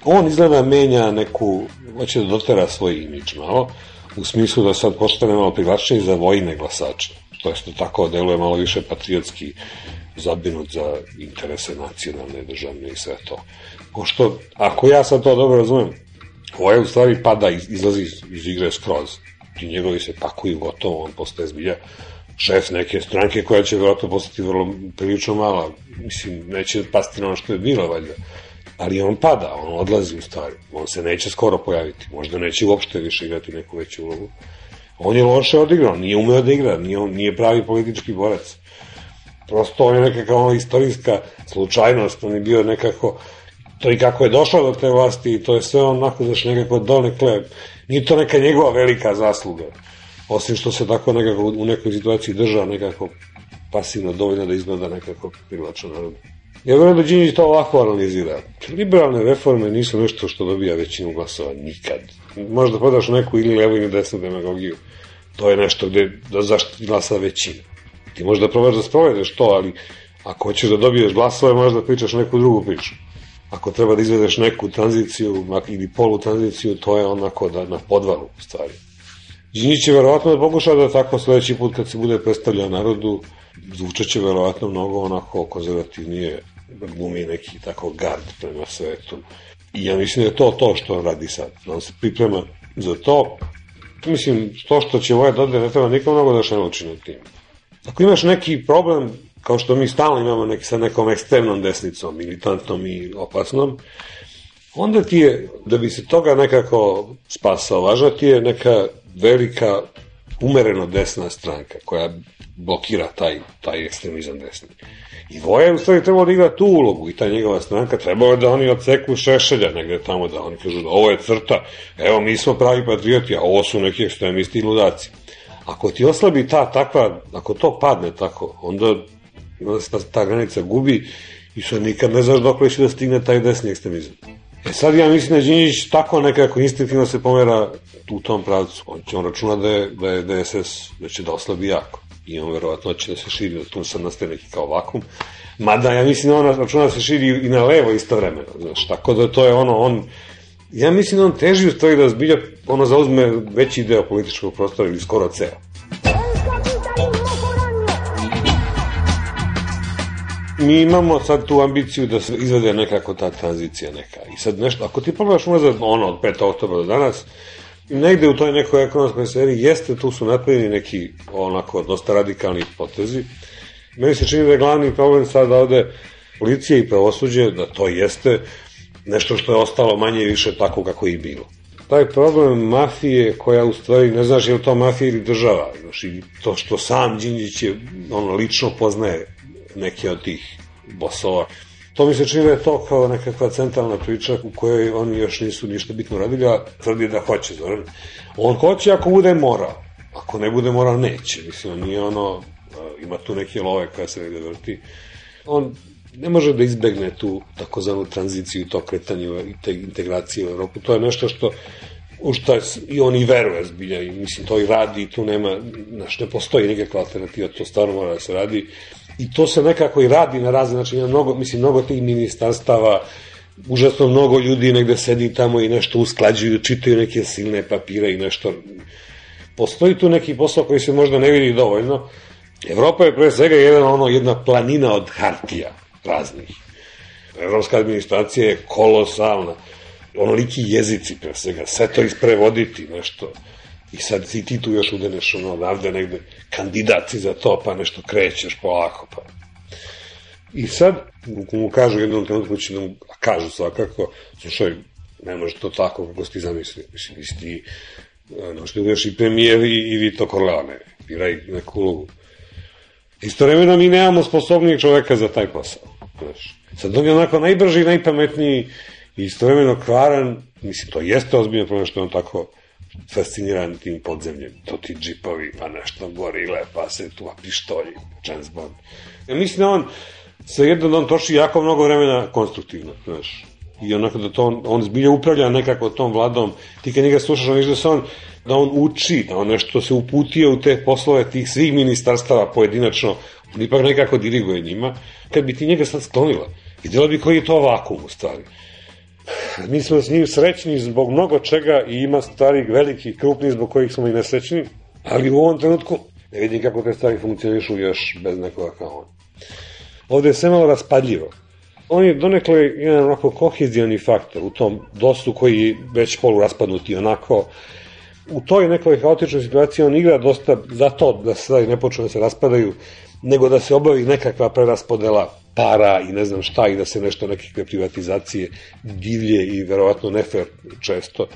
On izgleda menja neku, hoće da dotera svoj imidž malo, u smislu da sad postane malo privlačniji za vojne glasače. To jest da tako deluje malo više patriotski zabinut za interese nacionalne, državne i sve to. Pošto, ako ja sad to dobro razumem, ovo je u stvari pada, izlazi iz igre skroz ti njegovi se pakuju gotovo, on postaje zbilja šef neke stranke koja će vjerojatno postati vrlo prilično mala. Mislim, neće pasti na ono što je bilo, valjda. Ali on pada, on odlazi u stvari. On se neće skoro pojaviti. Možda neće uopšte više igrati neku veću ulogu. On je loše odigrao, nije umeo da igra, nije, nije pravi politički borac. Prosto on je nekakva ono istorijska slučajnost, on je bio nekako, to i kako je došao do te vlasti, i to je sve onako, znaš, nekako donekle Nije to neka njegova velika zasluga. Osim što se tako nekako u nekoj situaciji držao nekako pasivno dovoljno da izgleda nekako privlačno narodu. Ja verujem da Đinđić to ovako analizira. Liberalne reforme nisu nešto što dobija većinu glasova nikad. Možda podaš neku ili levu ili desnu demagogiju. To je nešto gde, da zašto glasa većina. Ti možda probaš da sprovedeš to, ali ako hoćeš da dobiješ glasove, možda pričaš neku drugu priču. Ako treba da izvedeš neku tranziciju ili polu tranziciju, to je onako da, na podvalu u stvari. Đinđić će verovatno da pokuša da tako sledeći put kad se bude predstavljao narodu, zvučeće verovatno mnogo onako konzervativnije, glumi neki tako gard prema svetu. I ja mislim da je to to što on radi sad. On se priprema za to. Mislim, to što će ovaj dode ne treba nikom mnogo da še nauči na tim. Ako imaš neki problem, kao što mi stalno imamo neki sa nekom ekstremnom desnicom, militantnom i opasnom, onda ti je, da bi se toga nekako spasao, važna ti je neka velika umereno desna stranka koja blokira taj, taj ekstremizam desni. I Voja je u stvari trebalo da igra tu ulogu i ta njegova stranka trebalo da oni odseku šešelja negde tamo da oni kažu da ovo je crta, evo mi smo pravi patrioti, a ovo su neki ekstremisti i ludaci. Ako ti oslabi ta takva, ako to padne tako, onda, ta, ta granica gubi i sad nikad ne znaš dok će da stigne taj desni ekstremizam. E sad ja mislim da Đinđić tako nekako instinktivno se pomera u tom pravcu. On će on računa da je, da je DSS, da će da oslabi jako. I on verovatno će da se širi, da tu sad nastaje neki kao vakum. Mada ja mislim da on računa da se širi i na levo istovremeno. Znaš, tako da to je ono, on ja mislim da on teži u stvari da zbilja ono zauzme veći deo političkog prostora ili skoro ceo. Mi imamo sad tu ambiciju da se izvede nekako ta tranzicija neka. I sad nešto, ako ti pogledaš unazad ono od 5. oktobra do danas, negde u toj nekoj ekonomskoj seriji jeste, tu su napravljeni neki onako dosta radikalni potezi. Meni se čini da je glavni problem sad ovde policija i pravosuđe, da to jeste nešto što je ostalo manje i više tako kako je i bilo. Taj problem mafije koja u stvari, ne znaš je li to mafija ili država, znaš, i to što sam Đinđić je, ono, lično poznaje neke od tih bosova. To mi se čini da je to kao nekakva centralna priča u kojoj oni još nisu ništa bitno radili, a tvrdi da hoće, Zoran. On hoće ako bude mora. Ako ne bude mora, neće. Mislim, nije ono, ima tu neke love koja se negde vrti. On ne može da izbegne tu takozvanu tranziciju, to kretanje i te integracije u Europu. To je nešto što u šta i on i veruje zbilja i mislim to i radi i tu nema, znaš, ne postoji nikakva alternativa, to stvarno mora da se radi i to se nekako i radi na razne načine, mnogo, mislim, mnogo tih ministarstava, užasno mnogo ljudi negde sedi tamo i nešto usklađuju, čitaju neke silne papire i nešto. Postoji tu neki posao koji se možda ne vidi dovoljno. Evropa je pre svega jedan, ono, jedna planina od hartija raznih. Evropska administracija je kolosalna. Onoliki jezici pre svega, sve to isprevoditi nešto I sad si ti tu još udeneš ono odavde negde kandidat si za to, pa nešto krećeš polako, pa. I sad, mu kažu jednom trenutku će da mu, kažu svakako, slušaj, ne može to tako kako si ti zamislio. Mislim, nisi ti, no što budeš i premijer i, i Vito Corleone, biraj neku ulogu. Istovremeno mi nemamo sposobnijeg čoveka za taj posao. Znaš. Sad on je onako najbrži, najpametniji i istovremeno kvaran, mislim, to jeste ozbiljno problem što je on tako fasciniran tim podzemljem. To ti džipovi, pa nešto gorile, pa se tu pištolji, James Bond. Ja mislim da on, jedno da on troši jako mnogo vremena konstruktivno, znaš. I onako da to on, on zbilja upravlja nekako tom vladom. Ti kad njega slušaš, on da se on, da on uči, da on nešto se uputio u te poslove tih svih ministarstava pojedinačno, on ipak nekako diriguje njima. Kad bi ti njega sad sklonila, videla bi koji je to vakum u stvari mi smo s njim srećni zbog mnogo čega i ima stvari veliki, krupni zbog kojih smo i nesrećni, ali u ovom trenutku ne vidim kako te stvari funkcionišu još bez nekoga kao on. Ovde je sve malo raspadljivo. On je donekle jedan onako kohezijalni faktor u tom dostu koji je već polu raspadnuti onako u toj nekoj haotičnoj situaciji on igra dosta za to da se ne počne da se raspadaju, nego da se obavi nekakva preraspodela para i ne znam šta i da se nešto nekakve privatizacije divlje i verovatno nefer često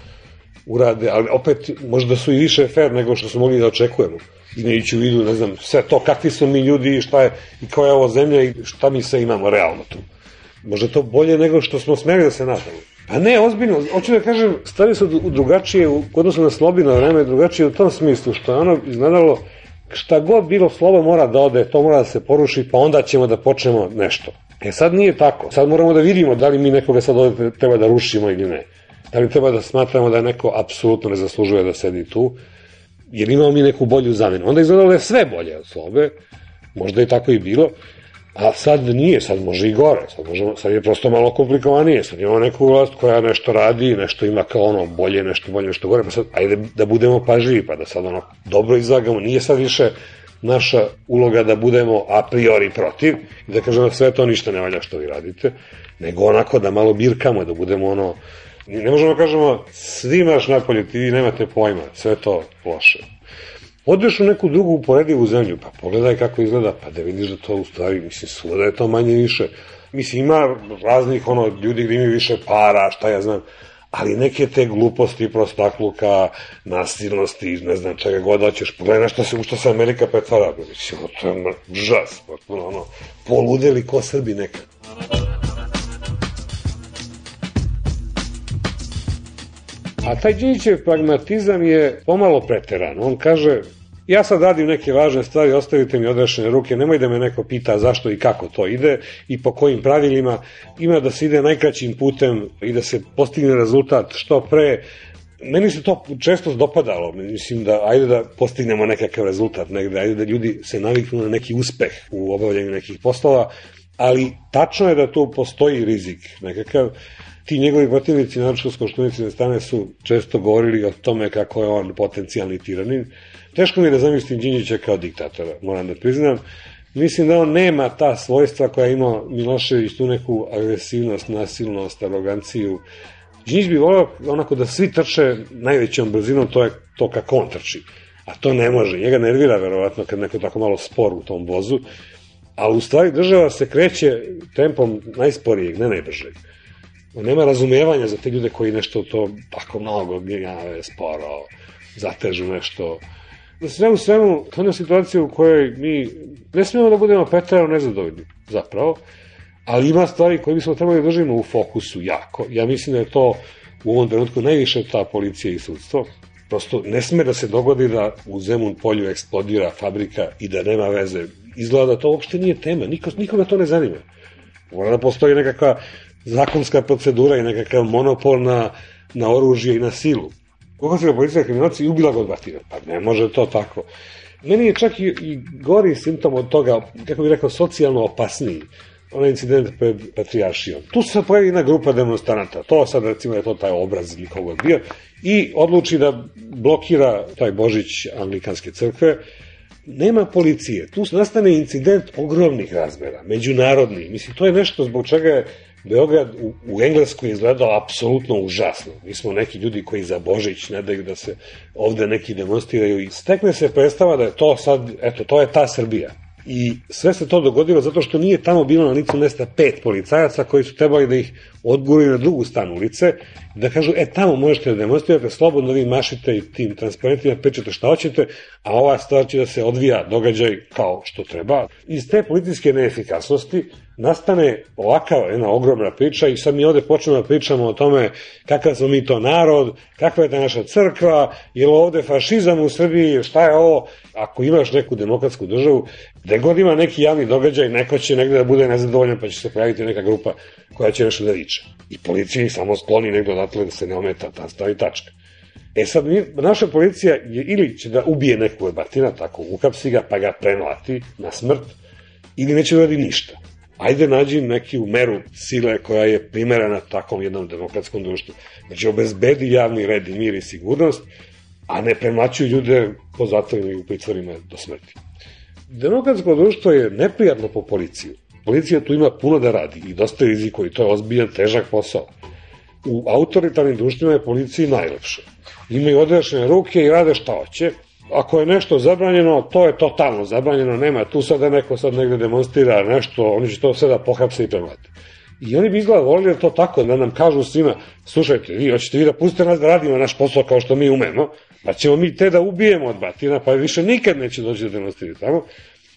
urade, ali opet možda su i više fer nego što smo mogli da očekujemo imajući u vidu, ne znam, sve to kakvi smo mi ljudi i šta je, i koja je ovo zemlja i šta mi sve imamo realno tu. Možda to bolje nego što smo smeli da se nadamo. Pa ne, ozbiljno, hoću da kažem, stvari su drugačije, u odnosu na slobino vreme, drugačije u tom smislu, što je ono izgledalo šta god bilo slovo mora da ode, to mora da se poruši, pa onda ćemo da počnemo nešto. E sad nije tako. Sad moramo da vidimo da li mi nekoga sad ovde treba da rušimo ili ne. Da li treba da smatramo da neko apsolutno ne zaslužuje da sedi tu, jer imamo mi neku bolju zamenu. Onda izgledalo da je sve bolje od slobe, možda je tako i bilo, a sad nije, sad može i gore, sad, možemo, sad je prosto malo komplikovanije, sad imamo neku vlast koja nešto radi, nešto ima kao ono bolje, nešto bolje, nešto gore, pa sad ajde da budemo pažljivi, pa da sad ono dobro izlagamo, nije sad više naša uloga da budemo a priori protiv i da kažemo sve to ništa ne valja što vi radite, nego onako da malo birkamo, da budemo ono, ne možemo da kažemo svi maš napolje, ti nemate pojma, sve to loše. Odeš u neku drugu uporedivu zemlju, pa pogledaj kako izgleda, pa da vidiš da to u stvari, mislim, svuda je to manje više. Mislim, ima raznih ono, ljudi gde imaju više para, šta ja znam, ali neke te gluposti, prostakluka, nasilnosti, ne znam čega god hoćeš, pogledaj što se, u što se Amerika pretvara, mislim, to je žas, potpuno ono, poludeli ko Srbi nekad. A taj Đinjićev pragmatizam je pomalo preteran. On kaže, ja sad radim neke važne stvari, ostavite mi odrešene ruke, nemoj da me neko pita zašto i kako to ide i po kojim pravilima. Ima da se ide najkraćim putem i da se postigne rezultat što pre. Meni se to često dopadalo, mislim da ajde da postignemo nekakav rezultat negde, ajde da ljudi se naviknu na neki uspeh u obavljanju nekih poslova, ali tačno je da tu postoji rizik nekakav ti njegovi protivnici, naročito s koštunicine strane, su često govorili o tome kako je on potencijalni tiranin. Teško mi je da zamislim Đinđića kao diktatora, moram da priznam. Mislim da on nema ta svojstva koja ima Milošević, tu neku agresivnost, nasilnost, aroganciju. Đinđić bi volao onako da svi trče najvećom brzinom, to je to kako on trči. A to ne može. Njega nervira verovatno kad neko tako malo spor u tom vozu. A u stvari država se kreće tempom najsporijeg, ne najbržeg nema razumevanja za te ljude koji nešto to tako mnogo gnjave, sporo, zatežu nešto. Da sve u svemu, to je situacija u kojoj mi ne smemo da budemo petero nezadovoljni, zapravo, ali ima stvari koje bismo trebali da držimo u fokusu jako. Ja mislim da je to u ovom trenutku najviše ta policija i sudstvo. Prosto ne sme da se dogodi da u Zemun polju eksplodira fabrika i da nema veze. Izgleda da to uopšte nije tema, Niko, nikoga to ne zanima. Mora da postoji nekakva zakonska procedura i nekakav monopol na, na oružje i na silu. Ga policija kriminalci i ubila ga batina. Pa ne može to tako. Meni je čak i, i gori simptom od toga, kako bih rekao, socijalno opasniji onaj incident pred Patrijaršijom. Tu se pojavi jedna grupa demonstranata, to sad recimo je to taj obraz ili kogod bio, i odluči da blokira taj Božić Anglikanske crkve, nema policije, tu nastane incident ogromnih razmera, međunarodni, mislim, to je nešto zbog čega je Beograd u, u Engleskoj je izgledao apsolutno užasno. Mi smo neki ljudi koji za Božić ne daju da se ovde neki demonstriraju i stekne se predstava da je to sad, eto, to je ta Srbija. I sve se to dogodilo zato što nije tamo bilo na licu mesta pet policajaca koji su trebali da ih odguraju na drugu stanu ulice da kažu, e, tamo možete da demonstrirate, slobodno vi mašite i tim transparentima, pričate šta hoćete, a ova stvar će da se odvija događaj kao što treba. Iz te politiske neefikasnosti nastane ovakva jedna ogromna priča i sad mi ovde počnemo da pričamo o tome kakav smo mi to narod, kakva je ta naša crkva, je li ovde fašizam u Srbiji, šta je ovo, ako imaš neku demokratsku državu, gde god ima neki javni događaj, neko će negde da bude nezadovoljan pa će se pojaviti neka grupa koja će nešto da viče. I policija samo skloni negde odatle da se ne ometa, ta stavi tačka. E sad, mi, naša policija je ili će da ubije nekog batina, tako ukapsi ga, pa ga premlati na smrt, ili neće da radi ništa ajde nađi neki u meru sile koja je primerena takvom jednom demokratskom društvu. Znači, obezbedi javni red i mir i sigurnost, a ne premlaćuju ljude po zatvorima i u pritvorima do smrti. Demokratsko društvo je neprijatno po policiju. Policija tu ima puno da radi i dosta riziko i to je ozbiljan, težak posao. U autoritarnim društvima je policiji najlepše. Imaju odrešene ruke i rade šta hoće, ako je nešto zabranjeno, to je totalno zabranjeno, nema tu sad da neko sad negde demonstrira nešto, oni će to sve da pohapse i premlate. I oni bi izgleda volili da to tako, da nam kažu svima, slušajte, vi hoćete vi da pustite nas da radimo naš posao kao što mi umemo, pa ćemo mi te da ubijemo od batina, pa više nikad neće doći da demonstrira tamo.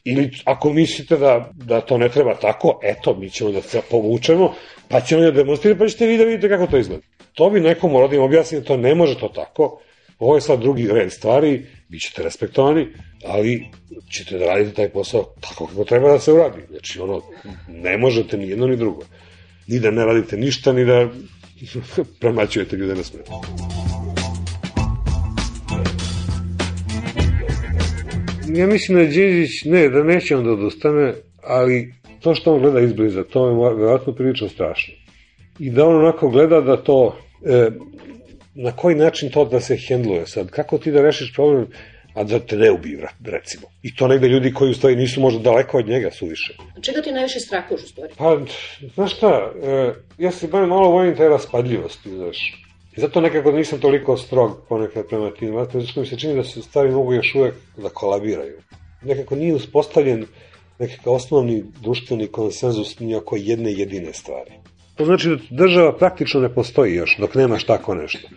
Ili ako mislite da, da to ne treba tako, eto, mi ćemo da se povučemo, pa ćemo da demonstrirati, pa ćete vi da vidite kako to izgleda. To bi nekom rodim objasniti, to ne može to tako, Ovo je sad drugi red stvari, bit ćete respektovani, ali ćete da radite taj posao tako kako treba da se uradi. Znači, ono, ne možete ni jedno ni drugo. Ni da ne radite ništa, ni da premaćujete gde ne smete. Ja mislim da Đinđić, ne, da neće on da odustane, ali to što on gleda izbliza, to je verovatno prilično strašno. I da on onako gleda da to, e, na koji način to da se hendluje sad, kako ti da rešiš problem, a da te ne ubiju, recimo. I to negde ljudi koji u stvari nisu možda daleko od njega suviše. A čega ti najviše strahuješ u stvari? Pa, znaš šta, e, ja se bavim malo vojim te raspadljivosti, znaš. I zato nekako nisam toliko strog ponekad prema tim vatima, zato mi se čini da se stvari mogu još uvek da kolabiraju. Nekako nije uspostavljen nekakav osnovni društveni konsenzus ni oko jedne jedine stvari. To znači da država praktično ne postoji još dok nemaš tako nešto.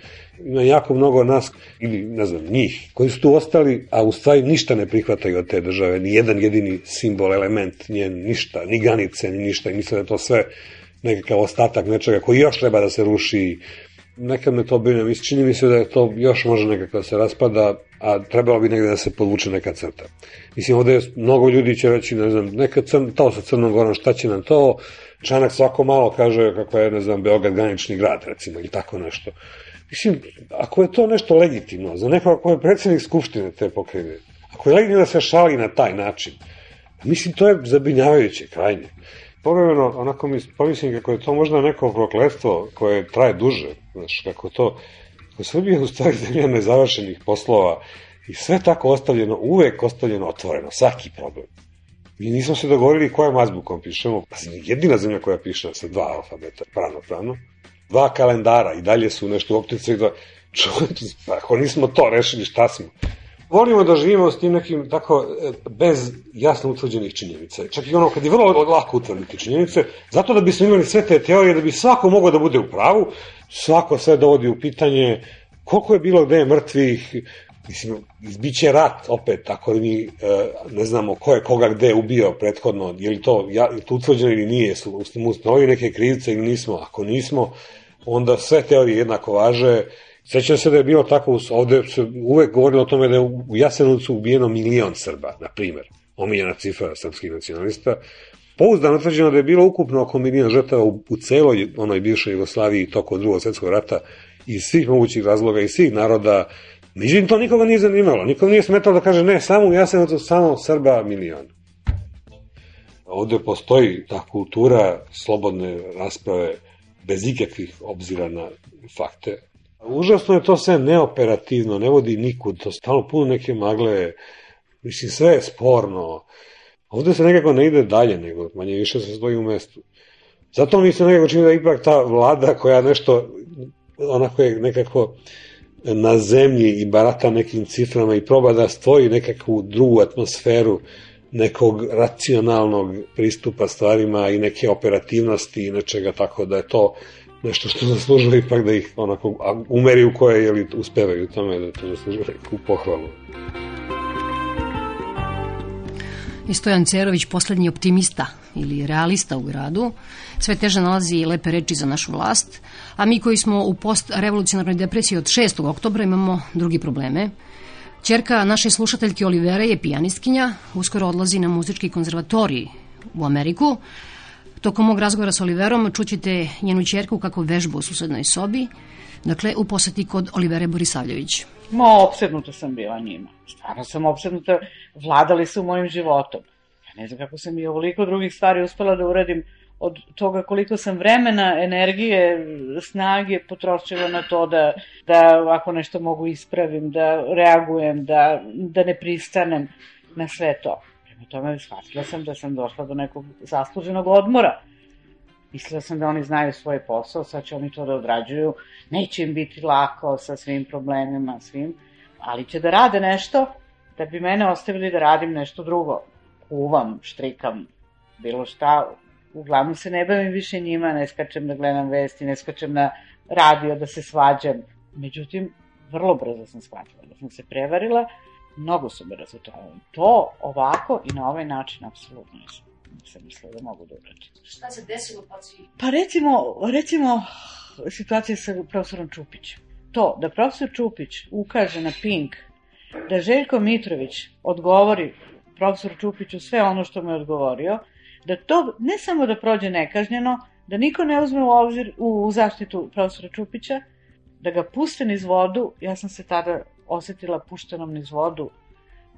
Ima jako mnogo nas, ili ne znam, njih, koji su tu ostali, a u stvari ništa ne prihvataju od te države, ni jedan jedini simbol, element, njen, ništa, ni ganice, ni ništa, i misle da to sve nekakav ostatak nečega koji još treba da se ruši, nekad me to brine, mislim, čini mi se da je to još može nekako da se raspada, a trebalo bi negde da se podvuče neka crta. Mislim, ovde je, mnogo ljudi će reći, ne znam, neka crn, to sa Crnom Gorom, šta će nam to, Čanak svako malo kaže kako je, ne znam, Beograd granični grad, recimo, ili tako nešto. Mislim, ako je to nešto legitimno, za nekoga ko je predsednik Skupštine te pokrajine, ako je legitimno da se šali na taj način, mislim, to je zabinjavajuće, krajnje. Povremeno, onako mi pomislim kako je to možda neko prokletstvo koje traje duže, znaš, kako to, kako Srbija je u stvari zemlja nezavršenih poslova i sve tako ostavljeno, uvek ostavljeno otvoreno, svaki problem. Mi nismo se dogovorili kojom azbukom pišemo, pa jedina zemlja koja piše sa dva alfabeta, prano, prano, dva kalendara i dalje su nešto u optici da čovječ, pa ako nismo to rešili, šta smo? Volimo da živimo s tim nekim tako e, bez jasno utvrđenih činjenica. Čak i ono kad je vrlo lako utvrditi činjenice, zato da bismo imali sve te teorije, da bi svako mogao da bude u pravu, svako sve dovodi u pitanje koliko je bilo gde mrtvih, mislim, izbiće rat opet, ako mi e, ne znamo ko je koga gde ubio prethodno, je li to, ja, je to utvrđeno ili nije, su, ustanovili neke krivice ili nismo, ako nismo, onda sve teorije jednako važe, Sećam se da je bilo tako, ovde se uvek govorilo o tome da je u Jasenovcu ubijeno milion Srba, na primer, omiljena cifra srpskih nacionalista, pouzdano utvrđeno da je bilo ukupno oko milion žrtava u, u celoj onoj bivšoj Jugoslaviji toko drugog svetskog rata iz svih mogućih razloga i svih naroda. Međutim, to nikoga nije zanimalo. Nikom nije smetalo da kaže ne, samo u Jasenovcu samo Srba milion. Ovde postoji ta kultura slobodne rasprave bez ikakvih obzira na fakte, Užasno je to sve neoperativno, ne vodi nikud, to stalno puno neke magle, mislim sve je sporno. Ovde se nekako ne ide dalje, nego manje više se stoji u mestu. Zato mi se nekako čini da ipak ta vlada koja nešto, onako je nekako na zemlji i barata nekim ciframa i proba da stvori nekakvu drugu atmosferu nekog racionalnog pristupa stvarima i neke operativnosti i nečega tako da je to nešto što zaslužilo ipak da ih onako umeri u koje jeli, uspevaju u tome da to zaslužuje neku pohvalu. I Stojan Cerović, poslednji optimista ili realista u gradu, sve teže nalazi lepe reči za našu vlast, a mi koji smo u post-revolucionarnoj depresiji od 6. oktobra imamo drugi probleme. Čerka naše slušateljke Olivera je pijanistkinja, uskoro odlazi na muzički konzervatorij u Ameriku, Tokom mog razgovora sa Oliverom čućete njenu čerku kako vežba u susednoj sobi, dakle u poseti kod Olivere Borisavljević. Ma, opsednuta sam bila njima. Stvarno sam opsednuta, vladali su mojim životom. Ja ne znam kako sam i ovoliko drugih stvari uspela da uradim od toga koliko sam vremena, energije, snage potrošila na to da, da ako nešto mogu ispravim, da reagujem, da, da ne pristanem na sve to. Prema tome shvatila sam da sam došla do nekog zasluženog odmora. Mislila sam da oni znaju svoj posao, sad će oni to da odrađuju. Neće im biti lako sa svim problemima, svim, ali će da rade nešto da bi mene ostavili da radim nešto drugo. Kuvam, štrikam, bilo šta. Uglavnom se ne bavim više njima, ne skačem da gledam vesti, ne skačem na radio da se svađam. Međutim, vrlo brzo sam shvatila da sam se prevarila mnogo su me razočarali. To ovako i na ovaj način apsolutno nisam nisam mislila da mogu da uradim. Šta se desilo pa si... Pa recimo, recimo situacija sa profesorom Čupićem. to da profesor Čupić ukaže na Pink, da Željko Mitrović odgovori profesoru Čupiću sve ono što mu je odgovorio, da to ne samo da prođe nekažnjeno, da niko ne uzme u obzir u zaštitu profesora Čupića, da ga puste niz vodu, ja sam se tada osetila puštenom niz vodu,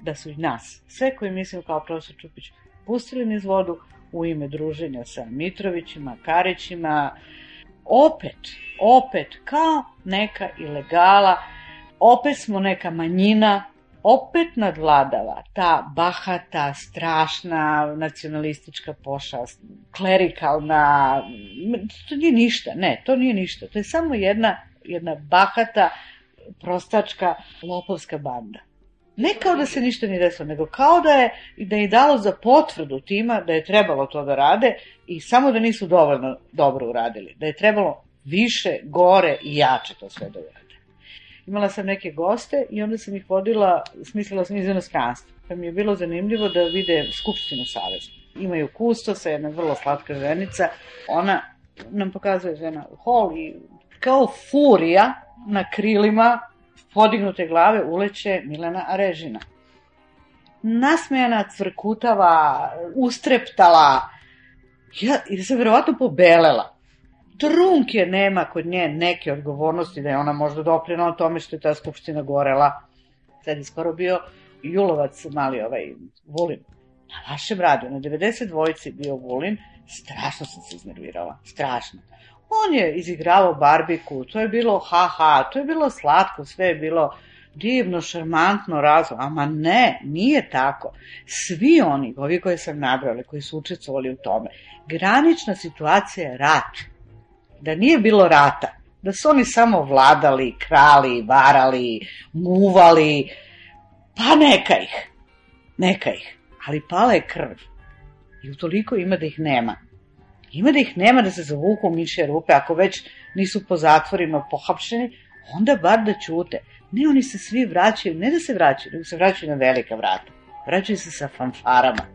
da su i nas, sve koji mislim kao profesor Čupić, pustili niz vodu u ime druženja sa Mitrovićima, Karićima, opet, opet, kao neka ilegala, opet smo neka manjina, opet nadvladava ta bahata, strašna, nacionalistička pošast, klerikalna, to nije ništa, ne, to nije ništa, to je samo jedna, jedna bahata, prostačka, lopovska banda. Ne kao da se ništa nije desilo, nego kao da je, da je dalo za potvrdu tima da je trebalo to da rade i samo da nisu dovoljno dobro uradili. Da je trebalo više, gore i jače to sve da urade. Imala sam neke goste i onda sam ih vodila, smislila sam iz inostranstva. Pa mi je bilo zanimljivo da vide Skupštinu Saveza. Imaju kustosa, jedna vrlo slatka ženica. Ona nam pokazuje žena hol i kao furija na krilima podignute glave uleće Milena Arežina. Nasmejana, cvrkutava, ustreptala, ja, i se verovatno pobelela. Trunk je nema kod nje neke odgovornosti da je ona možda doprinala tome što je ta skupština gorela. Sad je skoro bio Julovac, mali ovaj Vulin. Na vašem radiju, na 90 dvojici bio Vulin, strašno sam se iznervirala, strašno. On je izigravao barbiku, to je bilo ha-ha, to je bilo slatko, sve je bilo divno, šarmantno, razlo. Ama ne, nije tako. Svi oni, ovi koje sam nabrali, koji su učestvovali u tome, granična situacija je rat. Da nije bilo rata, da su oni samo vladali, krali, varali, muvali, pa neka ih, neka ih, ali pala je krv. I utoliko ima da ih nema. Ima da ih nema da se zavuku u mišje rupe, ako već nisu po zatvorima pohapšeni, onda bar da ćute. Ne, oni se svi vraćaju, ne da se vraćaju, nego se vraćaju na velika vrata. Vraćaju se sa fanfarama.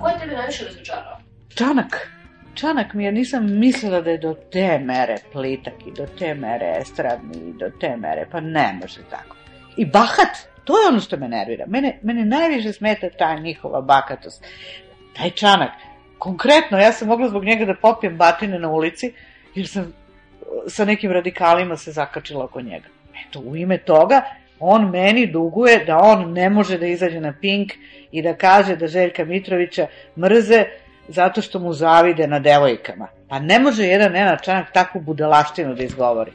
Ko je tebe najviše razočarao? Čanak. Čanak mi je, nisam mislila da je do te mere plitak i do te mere estradni i do te mere, pa ne može tako. I bahat, to je ono što me nervira. Mene, mene najviše smeta ta njihova bakatost. Taj čanak, konkretno, ja sam mogla zbog njega da popijem batine na ulici, jer sam sa nekim radikalima se zakačila oko njega. Eto, u ime toga, on meni duguje da on ne može da izađe na Pink i da kaže da Željka Mitrovića mrze zato što mu zavide na devojkama. Pa ne može jedan Nenad Čanak takvu budalaštinu da izgovori.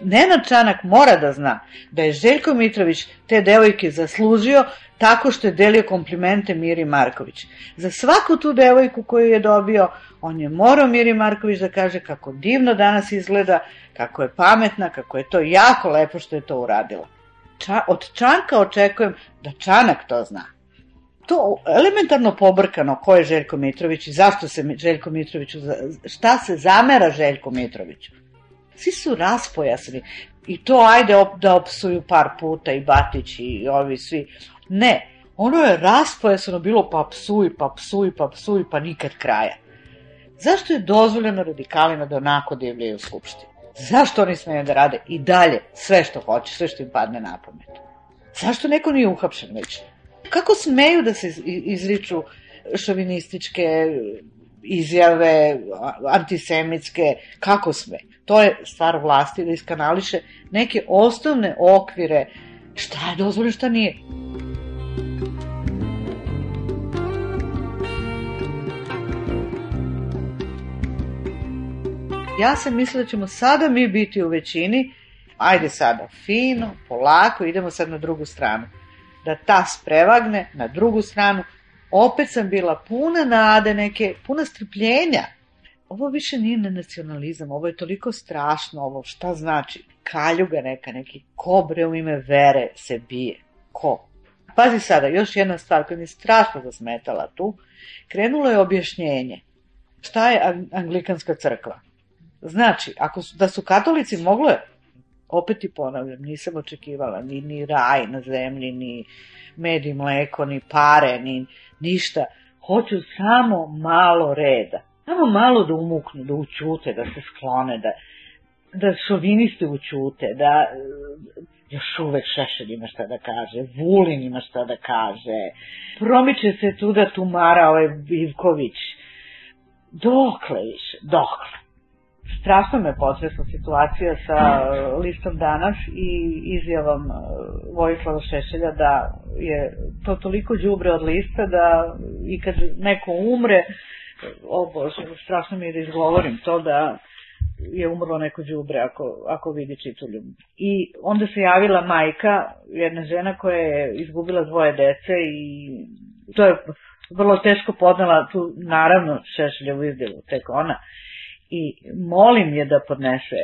Nenad Čanak mora da zna da je Željko Mitrović te devojke zaslužio tako što je delio komplimente Miri Marković. Za svaku tu devojku koju je dobio, on je morao Miri Marković da kaže kako divno danas izgleda, kako je pametna, kako je to jako lepo što je to uradila. Ča, od Čanka očekujem da Čanak to zna. To elementarno pobrkano ko je Željko Mitrović i zašto se Željko Mitroviću, šta se zamera Željko Mitroviću. Svi su raspojasni. I to ajde op, da opsuju par puta i Batić i ovi svi. Ne, ono je raspojasno bilo pa psuj, pa psuj, pa psuj, pa nikad kraja. Zašto je dozvoljeno radikalima da onako divljaju u Skupštini? Zašto oni smeju da rade i dalje sve što hoće, sve što im padne na pamet? Zašto neko nije uhapšen već? Kako smeju da se izriču šovinističke izjave, antisemitske, kako sme? To je stvar vlasti da iskanališe neke osnovne okvire šta je dozvoljeno, šta nije. Ja sam mislila da ćemo sada mi biti u većini, ajde sada, fino, polako, idemo sad na drugu stranu. Da ta sprevagne na drugu stranu, opet sam bila puna nade, neke, puna strpljenja. Ovo više nije na nacionalizam, ovo je toliko strašno, ovo šta znači? Kaljuga neka, neki kobre u ime vere se bije. Ko? Pazi sada, još jedna stvar koja mi je strašno zasmetala tu. Krenulo je objašnjenje. Šta je anglikanska crkva? Znači, ako su, da su katolici mogle, opet i ponavljam, nisam očekivala ni, ni raj na zemlji, ni med i mleko, ni pare, ni ništa. Hoću samo malo reda. Samo malo da umuknu, da učute, da se sklone, da, da šoviniste učute, da još uvek Šešelj ima šta da kaže, Vulin ima šta da kaže, promiče se tu da tumara ovaj Bivković. Dokle više, dokle? Strašno me potresla situacija sa listom danas i izjavom e, Vojislava Šešelja da je to toliko đubre od lista da i kad neko umre, o Bože, strašno mi je da izgovorim to da je umrlo neko đubre ako, ako vidi čituljub. I onda se javila majka, jedna žena koja je izgubila dvoje dece i to je vrlo teško podnala tu naravno Šešeljevu izdjelu, tek ona. I molim je da podnese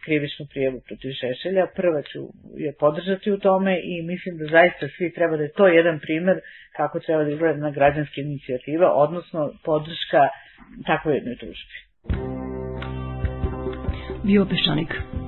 krivičnu prijevu protiv Šešelja, prva ću je podržati u tome i mislim da zaista svi treba da je to jedan primer kako treba da izgleda na građanske inicijativa, odnosno podrška takvoj jednoj tužbi. Bio Peščanik.